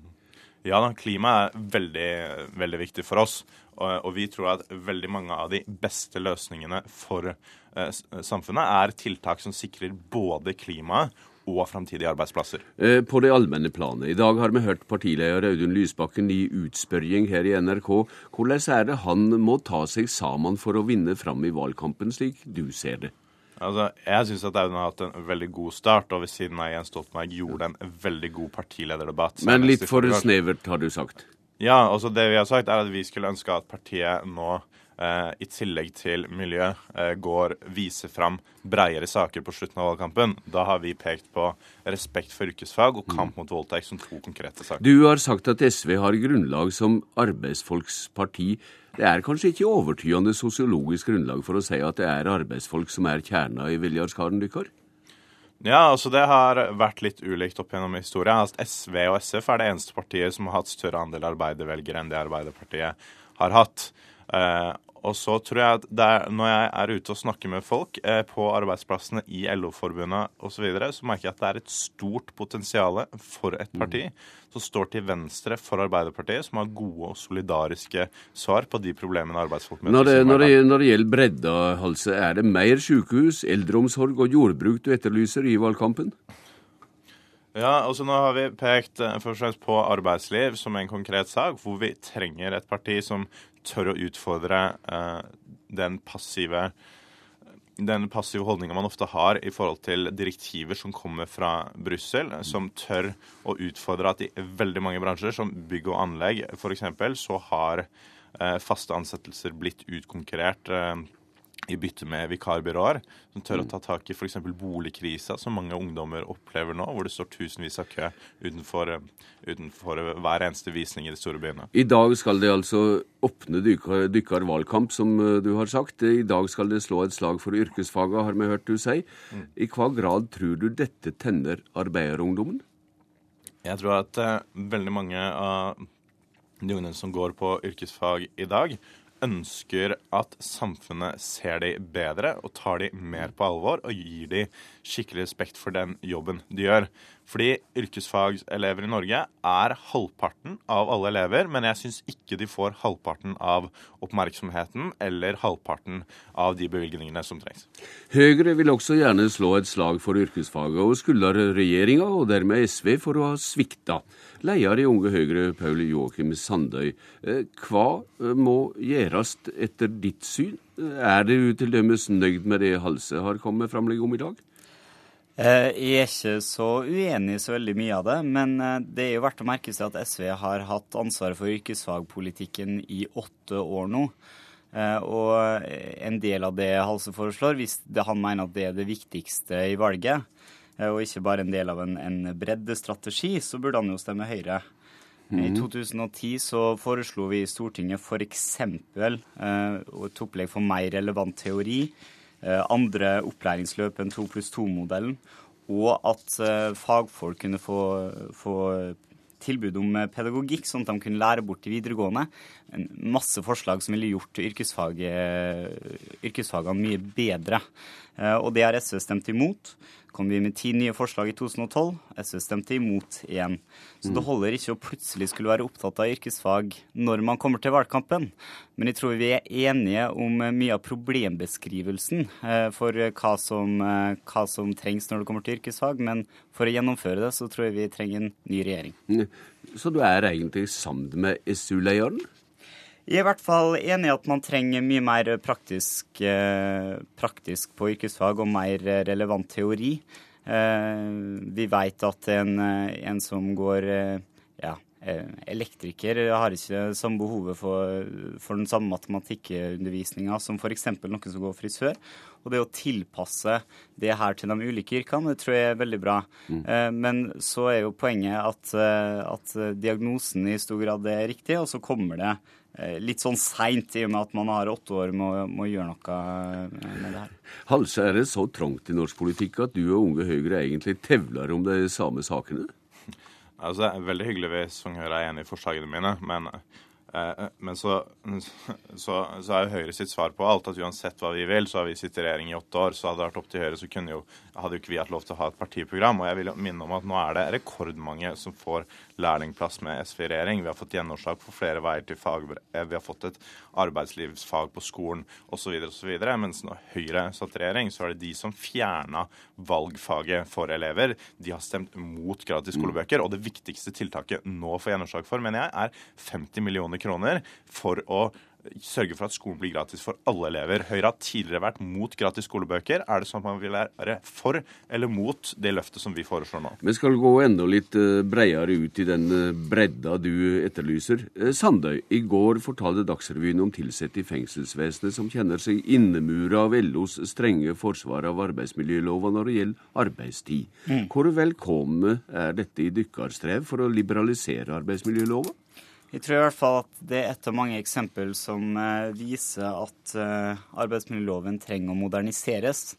Ja da, klima er veldig, veldig viktig for oss. Og, og, vi tror at veldig mange av de beste løsningene for eh, samfunnet er tiltak som sikrer både klimaet og framtidige arbeidsplasser. Eh, på det allmenne planet. I dag har vi hørt partileder Audun Lysbakken i utspørring her i NRK. Hvordan er det han må ta seg sammen for å vinne fram i valgkampen, slik du ser det? Altså, jeg syns at Audun har hatt en veldig god start, og ved siden av Jens Stoltenberg gjorde en veldig god partilederdebatt. Men litt for snevert, har du sagt? Ja, altså det vi har sagt, er at vi skulle ønske at partiet nå i tillegg til miljø, eh, går viser fram bredere saker på slutten av valgkampen. Da har vi pekt på respekt for yrkesfag og kamp mot voldtekt som to konkrete saker. Du har sagt at SV har grunnlag som arbeidsfolksparti. Det er kanskje ikke overtydende sosiologisk grunnlag for å si at det er arbeidsfolk som er kjerna i velgerskaren deres? Ja, altså det har vært litt ulikt opp gjennom historien. Altså SV og SF er det eneste partiet som har hatt større andel arbeidervelgere enn det Arbeiderpartiet har hatt. Eh, og så tror jeg at er, når jeg er ute og snakker med folk eh, på arbeidsplassene i LO-forbundet osv., så, videre, så merker jeg at det er et stort potensial for et mm. parti mm. som står til venstre for Arbeiderpartiet, som har gode og solidariske svar på de problemene arbeidsfolk møter. Når det, når det, når det gjelder bredda, Halse, er det mer sykehus, eldreomsorg og jordbruk du etterlyser i valgkampen? Ja, altså Nå har vi pekt først og fremst på arbeidsliv som en konkret sak, hvor vi trenger et parti som tør å utfordre uh, den passive den passive holdninga man ofte har i forhold til direktiver som kommer fra Brussel, som tør å utfordre at i veldig mange bransjer, som bygg og anlegg f.eks., så har eh, faste ansettelser blitt utkonkurrert eh, i bytte med vikarbyråer, som tør å mm. ta tak i f.eks. boligkrisa, som mange ungdommer opplever nå, hvor det står tusenvis av kø utenfor, utenfor, hver eneste visning i de store byene. I dag skal det altså åpne dykkervalgkamp, som eh, du har sagt. I dag skal det slå et slag for yrkesfaga, har vi hørt du si. Mm. I hva grad tror du dette tenner arbeiderungdommen? Jeg tror at uh, veldig mange av de ungdommene som går på yrkesfag i dag, ønsker at samfunnet ser de bedre og tar de mer på alvor og gir de skikkelig respekt for den jobben de gjør. Fordi yrkesfagelever i Norge er halvparten av alle elever, men jeg syns ikke de får halvparten av oppmerksomheten eller halvparten av de bevilgningene som trengs. Høyre vil også gjerne slå et slag for yrkesfaget, og skylder regjeringa, og dermed SV, for å ha svikta. Leder i Unge Høyre, Paul Joakim Sandøy. Eh, hva eh, må gjøres etter ditt syn? Er du til dømes nøyd med det Halse har kommet med framlegg om i dag? Eh, jeg er ikke så uenig i så veldig mye av det, men eh, det er jo verdt å merke seg at SV har hatt ansvaret for yrkesfagpolitikken i åtte år nå. Eh, og en del av det Halse foreslår, hvis han mener at det er det viktigste i valget, og ikke bare en del av en, en breddestrategi, så burde han jo stemme Høyre. Mm. I 2010 så foreslo vi i Stortinget f.eks. et opplegg for mer relevant teori Eh, andre opplæringsløp enn 2 pluss 2-modellen, og at eh, fagfolk kunne få, få tilbud om eh, pedagogikk, sånn at de kunne lære bort i videregående. En masse forslag som ville gjort yrkesfagene mye bedre. Og det har SV stemt imot kom vi med ti nye forslag i 2012. SV stemte imot igjen. Så det mm. holder ikke å plutselig skulle være opptatt av yrkesfag når man kommer til valgkampen. Men jeg tror vi er enige om mye av problembeskrivelsen eh, for hva som, eh, hva som trengs når det kommer til yrkesfag. Men for å gjennomføre det, så tror jeg vi trenger en ny regjering. Så du er egentlig sammen med SU-lederen? I hvert fall enig i at man trenger mye mer praktisk, eh, praktisk på yrkesfag og mer relevant teori. Eh, vi vet at en, eh, en som går ja, elektriker, har ikke samme behovet for, for den samme matematikkundervisninga som f.eks. noen som går frisør. Og det å tilpasse det her til de ulike yrkene, det tror jeg er veldig bra. Mm. Men så er jo poenget at, at diagnosen i stor grad er riktig, og så kommer det Eh, litt sånn seint, i og med at man har åtte år med, med å gjøre noe eh, med det her. Halse, er det så trangt i norsk politikk at du og Unge Høyre egentlig tevler om de samme sakene? Altså, det er veldig hyggelig hvis Unge Høyre er enig i forslagene mine, men Eh, men så, så, så, er jo Høyre sitt svar på alt at uansett hva vi vil, så har vi sittet i regjering i åtte år. Så hadde det vært opp til Høyre, så kunne jo, hadde jo ikke vi hatt lov til å ha et partiprogram. Og jeg vil minne om at nå er det rekordmange som får lærlingplass med SV i regjering. Vi har fått gjennomslag for flere veier til fagbrev, vi har fått et arbeidslivsfag på skolen osv. osv. Mens når Høyre satt i regjering, så er det de som fjerna valgfaget for elever. De har stemt mot gratis skolebøker. Og det viktigste tiltaket nå får gjennomslag for, mener jeg, er 50 millioner kroner for å sørge for at skolen blir gratis for alle elever. Høyre har tidligere vært mot gratis skolebøker. Er det sånn at man vil være for eller mot det løftet som vi foreslår nå? Vi skal gå enda litt eh, bredere ut i den eh, bredda du etterlyser. Eh, Sandøy, i går fortalte Dagsrevyen om ansatte i fengselsvesenet som kjenner seg innemura av LOs strenge forsvar av arbeidsmiljølova når det gjelder arbeidstid. Mm. Hvor velkomne er dette i dykkerstrev for å liberalisere arbeidsmiljølova? Jeg tror i hvert fall at det er et av mange eksempel som eh, viser at eh, arbeidsmiljøloven trenger å moderniseres.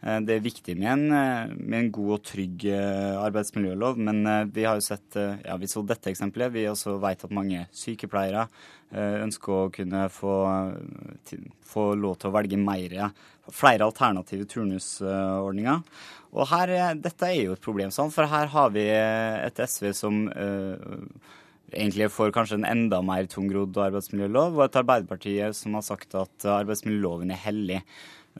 Eh, det er viktig med en, med en, god og trygg arbeidsmiljølov, men vi har jo sett ja, vi så dette eksempelet. Vi også vet at mange sykepleiere ønsker å kunne få, få lov til å velge mer, flere alternative turnusordninger. Og her, dette er jo et problem, for her har vi et SV som egentlig for kanskje en enda mer tungrodd arbeidsmiljølov, og et Arbeiderparti som har sagt at arbeidsmiljøloven er hellig.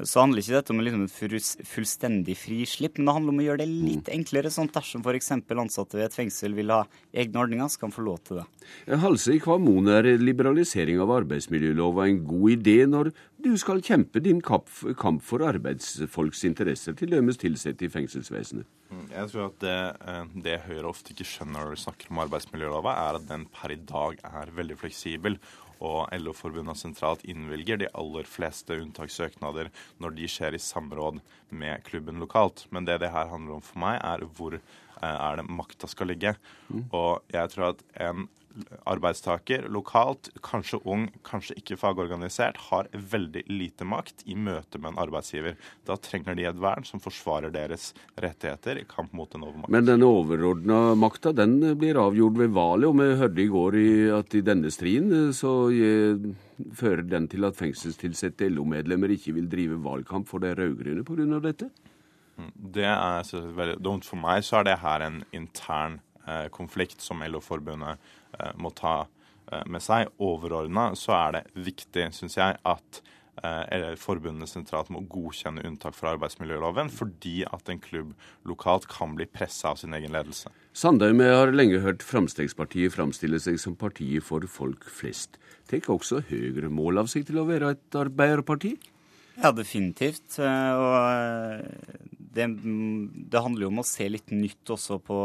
Så handler ikke dette om liksom et fullstendig frislipp, men det handler om å gjøre det litt enklere. sånn Dersom f.eks. ansatte ved et fengsel vil ha egne ordninger, så kan de få lov til det. Halse, i hva mon er liberalisering av arbeidsmiljølova en god idé når du skal kjempe din kamp for arbeidsfolks interesser, til dømes tilsatte i fengselsvesenet? Mm, jeg tror at det, eh, det Høyre ofte ikke skjønner når de snakker om arbeidsmiljølova, er at den per i dag er veldig fleksibel og LO-forbundene sentralt innvilger de aller fleste unntakssøknader når de skjer i samråd med klubben lokalt. Men det det her handler om for meg, er hvor eh, er det makta skal ligge. Mm. Og jeg tror at en arbeidstaker lokalt, kanskje ung, kanskje ikke fagorganisert, har veldig lite makt i møte med en arbeidsgiver. Da trenger de et vern som forsvarer deres rettigheter i kamp mot en overmakt. Men den overordna makta den blir avgjort ved valget, og vi hørte i går at i denne striden så fører den til at fengselstilsatte LO-medlemmer ikke vil drive valgkamp for de rød-grønne pga. dette? Mm, det er veldig dumt. For meg så er det her en intern eh, konflikt som LO-forbundet eh, må ta eh, med seg. Overordna så er det viktig, syns jeg, at eh, forbundet sentralt må godkjenne unntak fra arbeidsmiljøloven, fordi at en klubb lokalt kan bli pressa av sin egen ledelse. Sandheim har lenge hørt Fremskrittspartiet framstille seg som partiet for folk flest. Tar også Høyre mål av seg til å være et arbeiderparti? Ja, definitivt. Eh, og eh, det, det, handler jo om å se litt nytt også på,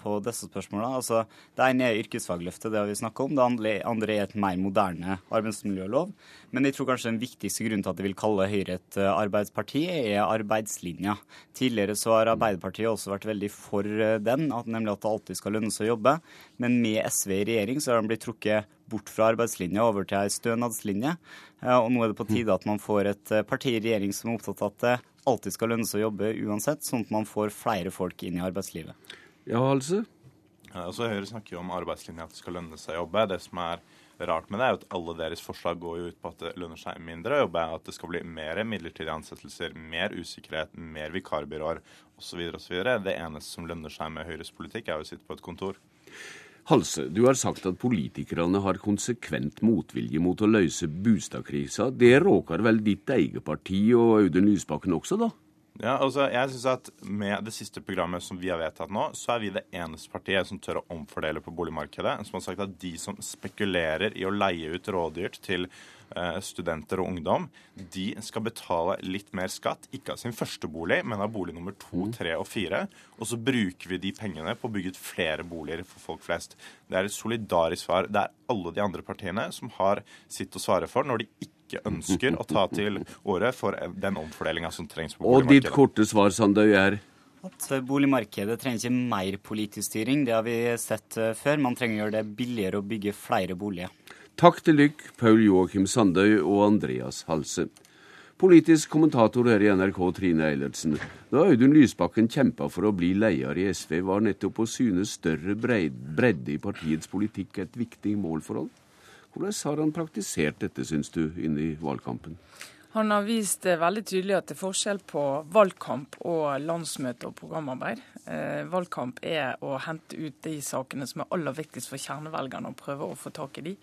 på disse spørsmålene. Altså, det ene er yrkesfagløftet, det har vi snakka om. Det andre er et mer moderne arbeidsmiljølov. Men jeg tror kanskje den viktigste grunnen til at de vil kalle Høyre et eh, arbeidsparti, er arbeidslinja. Tidligere så har Arbeiderpartiet også vært veldig for den, at nemlig at det alltid skal lønne seg å jobbe. Men med SV i regjering så har de blitt trukket bort fra arbeidslinja over til ei stønadslinje. Og nå er det på tide at man får et eh, parti i regjering som er opptatt av at alltid skal lønne seg å jobbe uansett, sånn at man får flere folk inn i arbeidslivet. Ja, altså? Ja, altså Høyre snakker jo om arbeidslinja, at det skal lønne seg å jobbe. Det som er rart med det, er at alle deres forslag går jo ut på at det lønner seg mindre å jobbe, at det skal bli mer midlertidige ansettelser, mer usikkerhet, mer vikarbyråer osv. osv. Det eneste som lønner seg med Høyres politikk, er å sitte på et kontor. Halse, du har sagt at politikerne har konsekvent motvilje mot å løse bostadkrisa. Det råker vel ditt eget parti og Audun Lysbakken også, da? Ja, altså jeg synes at Med det siste programmet som vi har vedtatt nå, så er vi det eneste partiet som tør å omfordele på boligmarkedet. Som har sagt at de som spekulerer i å leie ut rådyrt til studenter og ungdom, de skal betale litt mer skatt. Ikke av sin første bolig, men av bolig nummer to, mm. tre og fire. Og så bruker vi de pengene på å bygge ut flere boliger for folk flest. Det er et solidarisk svar. Det er alle de andre partiene som har sitt å svare for når de ikke ønsker å ta til året for den omfordelinga som trengs på boligmarkedet. Og ditt korte svar, Sandøy, er? At boligmarkedet trenger ikke mer politisk styring. Det har vi sett eh, før. Man trenger å gjøre det billigere å bygge flere boliger. Takk til dykk, Paul Joakim Sandøy og Andreas Halse. Politisk kommentator her i NRK, Trine Eilertsen. Da Audun Lysbakken kjempa for å bli leder i SV, var nettopp å synes større bredde i partiets politikk et viktig mål for ham? Hvordan har han praktisert dette, syns du, inn i valgkampen? Han har vist veldig tydelig at det er forskjell på valgkamp og landsmøte og programarbeid. Eh, valgkamp er å hente ut de sakene som er aller viktigst for kjernevelgerne, og prøve å få tak i de.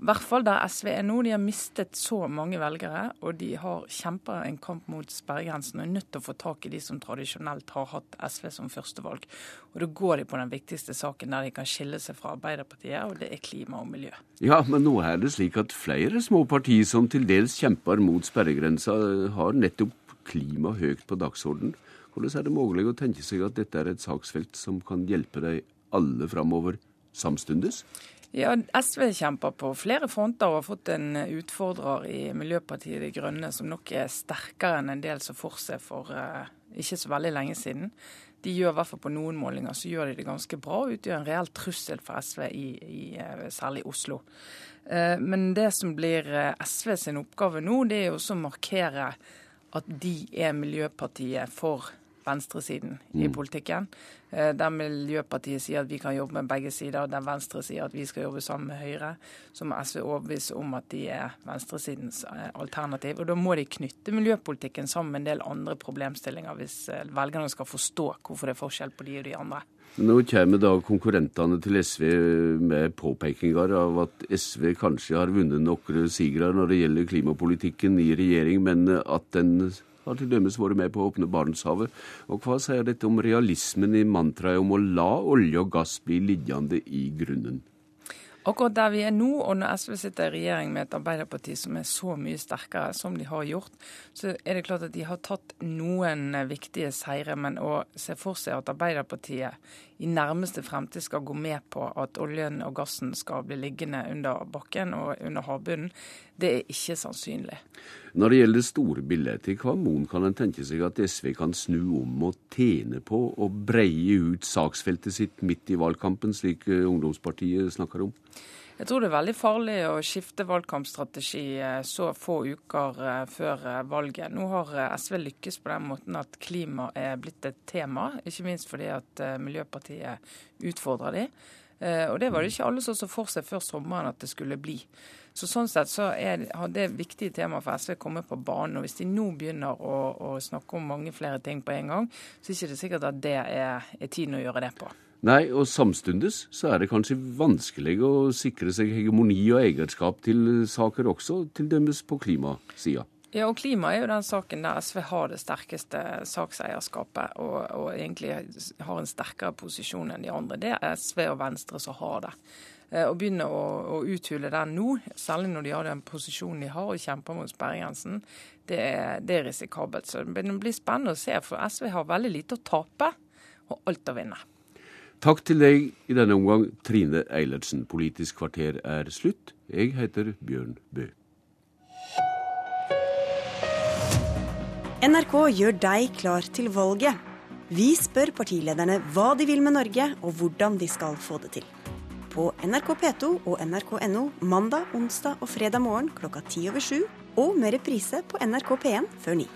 I hvert fall der SV er nå. De har mistet så mange velgere, og de har kjempa en kamp mot sperregrensen og er nødt til å få tak i de som tradisjonelt har hatt SV som førstevalg. Og da går de på den viktigste saken der de kan skille seg fra Arbeiderpartiet, og det er klima og miljø. Ja, men nå er det slik at flere små partier som til dels kjemper mot sperregrensa, har nettopp klima høyt på dagsordenen. Hvordan er det mulig å tenke seg at dette er et saksfelt som kan hjelpe deg alle framover samstundes? Ja, SV kjemper på flere fronter og har fått en utfordrer i Miljøpartiet De Grønne som nok er sterkere enn en del som for seg for uh, ikke så veldig lenge siden. De gjør i hvert fall på noen målinger så gjør de det ganske bra og utgjør en reell trussel for SV i, i særlig i Oslo. Uh, men det som blir SV sin oppgave nå, det er jo også å markere at de er Miljøpartiet for venstresiden i mm. politikken. Eh, der Miljøpartiet sier at vi kan jobbe med begge sider, der Venstre sier at vi skal jobbe sammen med Høyre, så må SV overbevise om at de er venstresidens eh, alternativ. Og Da må de knytte miljøpolitikken sammen med en del andre problemstillinger, hvis eh, velgerne skal forstå hvorfor det er forskjell på de og de andre. Nå kommer da konkurrentene til SV med påpekinger av at SV kanskje har vunnet noen sigre når det gjelder klimapolitikken i regjering, men at den har til dømes vært med på å åpne Barentshavet. Og hva sier dette om realismen i mantraet om å la olje og gass bli liggende i grunnen? Akkurat der vi er nå, og når SV sitter i regjering med et Arbeiderparti som er så mye sterkere som de har gjort, så er det klart at de har tatt noen viktige seire. Men å se for seg at Arbeiderpartiet i nærmeste fremtid skal gå med på at oljen og gassen skal bli liggende under bakken og under havbunnen, det er ikke sannsynlig. Når det gjelder det store bildet, i hva mon kan en tenke seg at SV kan snu om og tjene på å breie ut saksfeltet sitt midt i valgkampen, slik ungdomspartiet snakker om? Jeg tror det er veldig farlig å skifte valgkampstrategi eh, så få uker eh, før eh, valget. Nå har SV lykkes på den måten at klima er blitt et tema, ikke minst fordi at Miljøpartiet utfordrer de. Og det var det ikke alle som så for seg før sommeren at det skulle bli. Så Sånn sett så er, har det viktige temaet for SV kommet på banen. og Hvis de nå begynner å, å, snakke om mange flere ting på en gang, så er det ikke sikkert at det er, er tiden å gjøre det på. Nei, og samstundes så er det kanskje vanskelig å sikre seg hegemoni og eierskap til saker også, til dømmes på klimasida. Ja, og klima er jo den saken der SV har det sterkeste sakseierskapet og, og, egentlig har en sterkere posisjon enn de andre. Det er SV og Venstre som har det. Eh, å begynne å, å, uthule den nå, særlig når de har den posisjonen de har og kjemper mot sperregrensen, det det er risikabelt. Så det blir spennende å se, for SV har veldig lite å tape og alt å vinne. Takk til deg i denne omgang, Trine Eilertsen. Politisk kvarter er slutt. Jeg heter Bjørn Bø. NRK gjør deg klar til valget. Vi spør partilederne hva de vil med Norge, og hvordan de skal få det til. På NRK P2 og nrk.no mandag, onsdag og fredag morgen klokka ti over sju, og med reprise på NRK P1 før ni.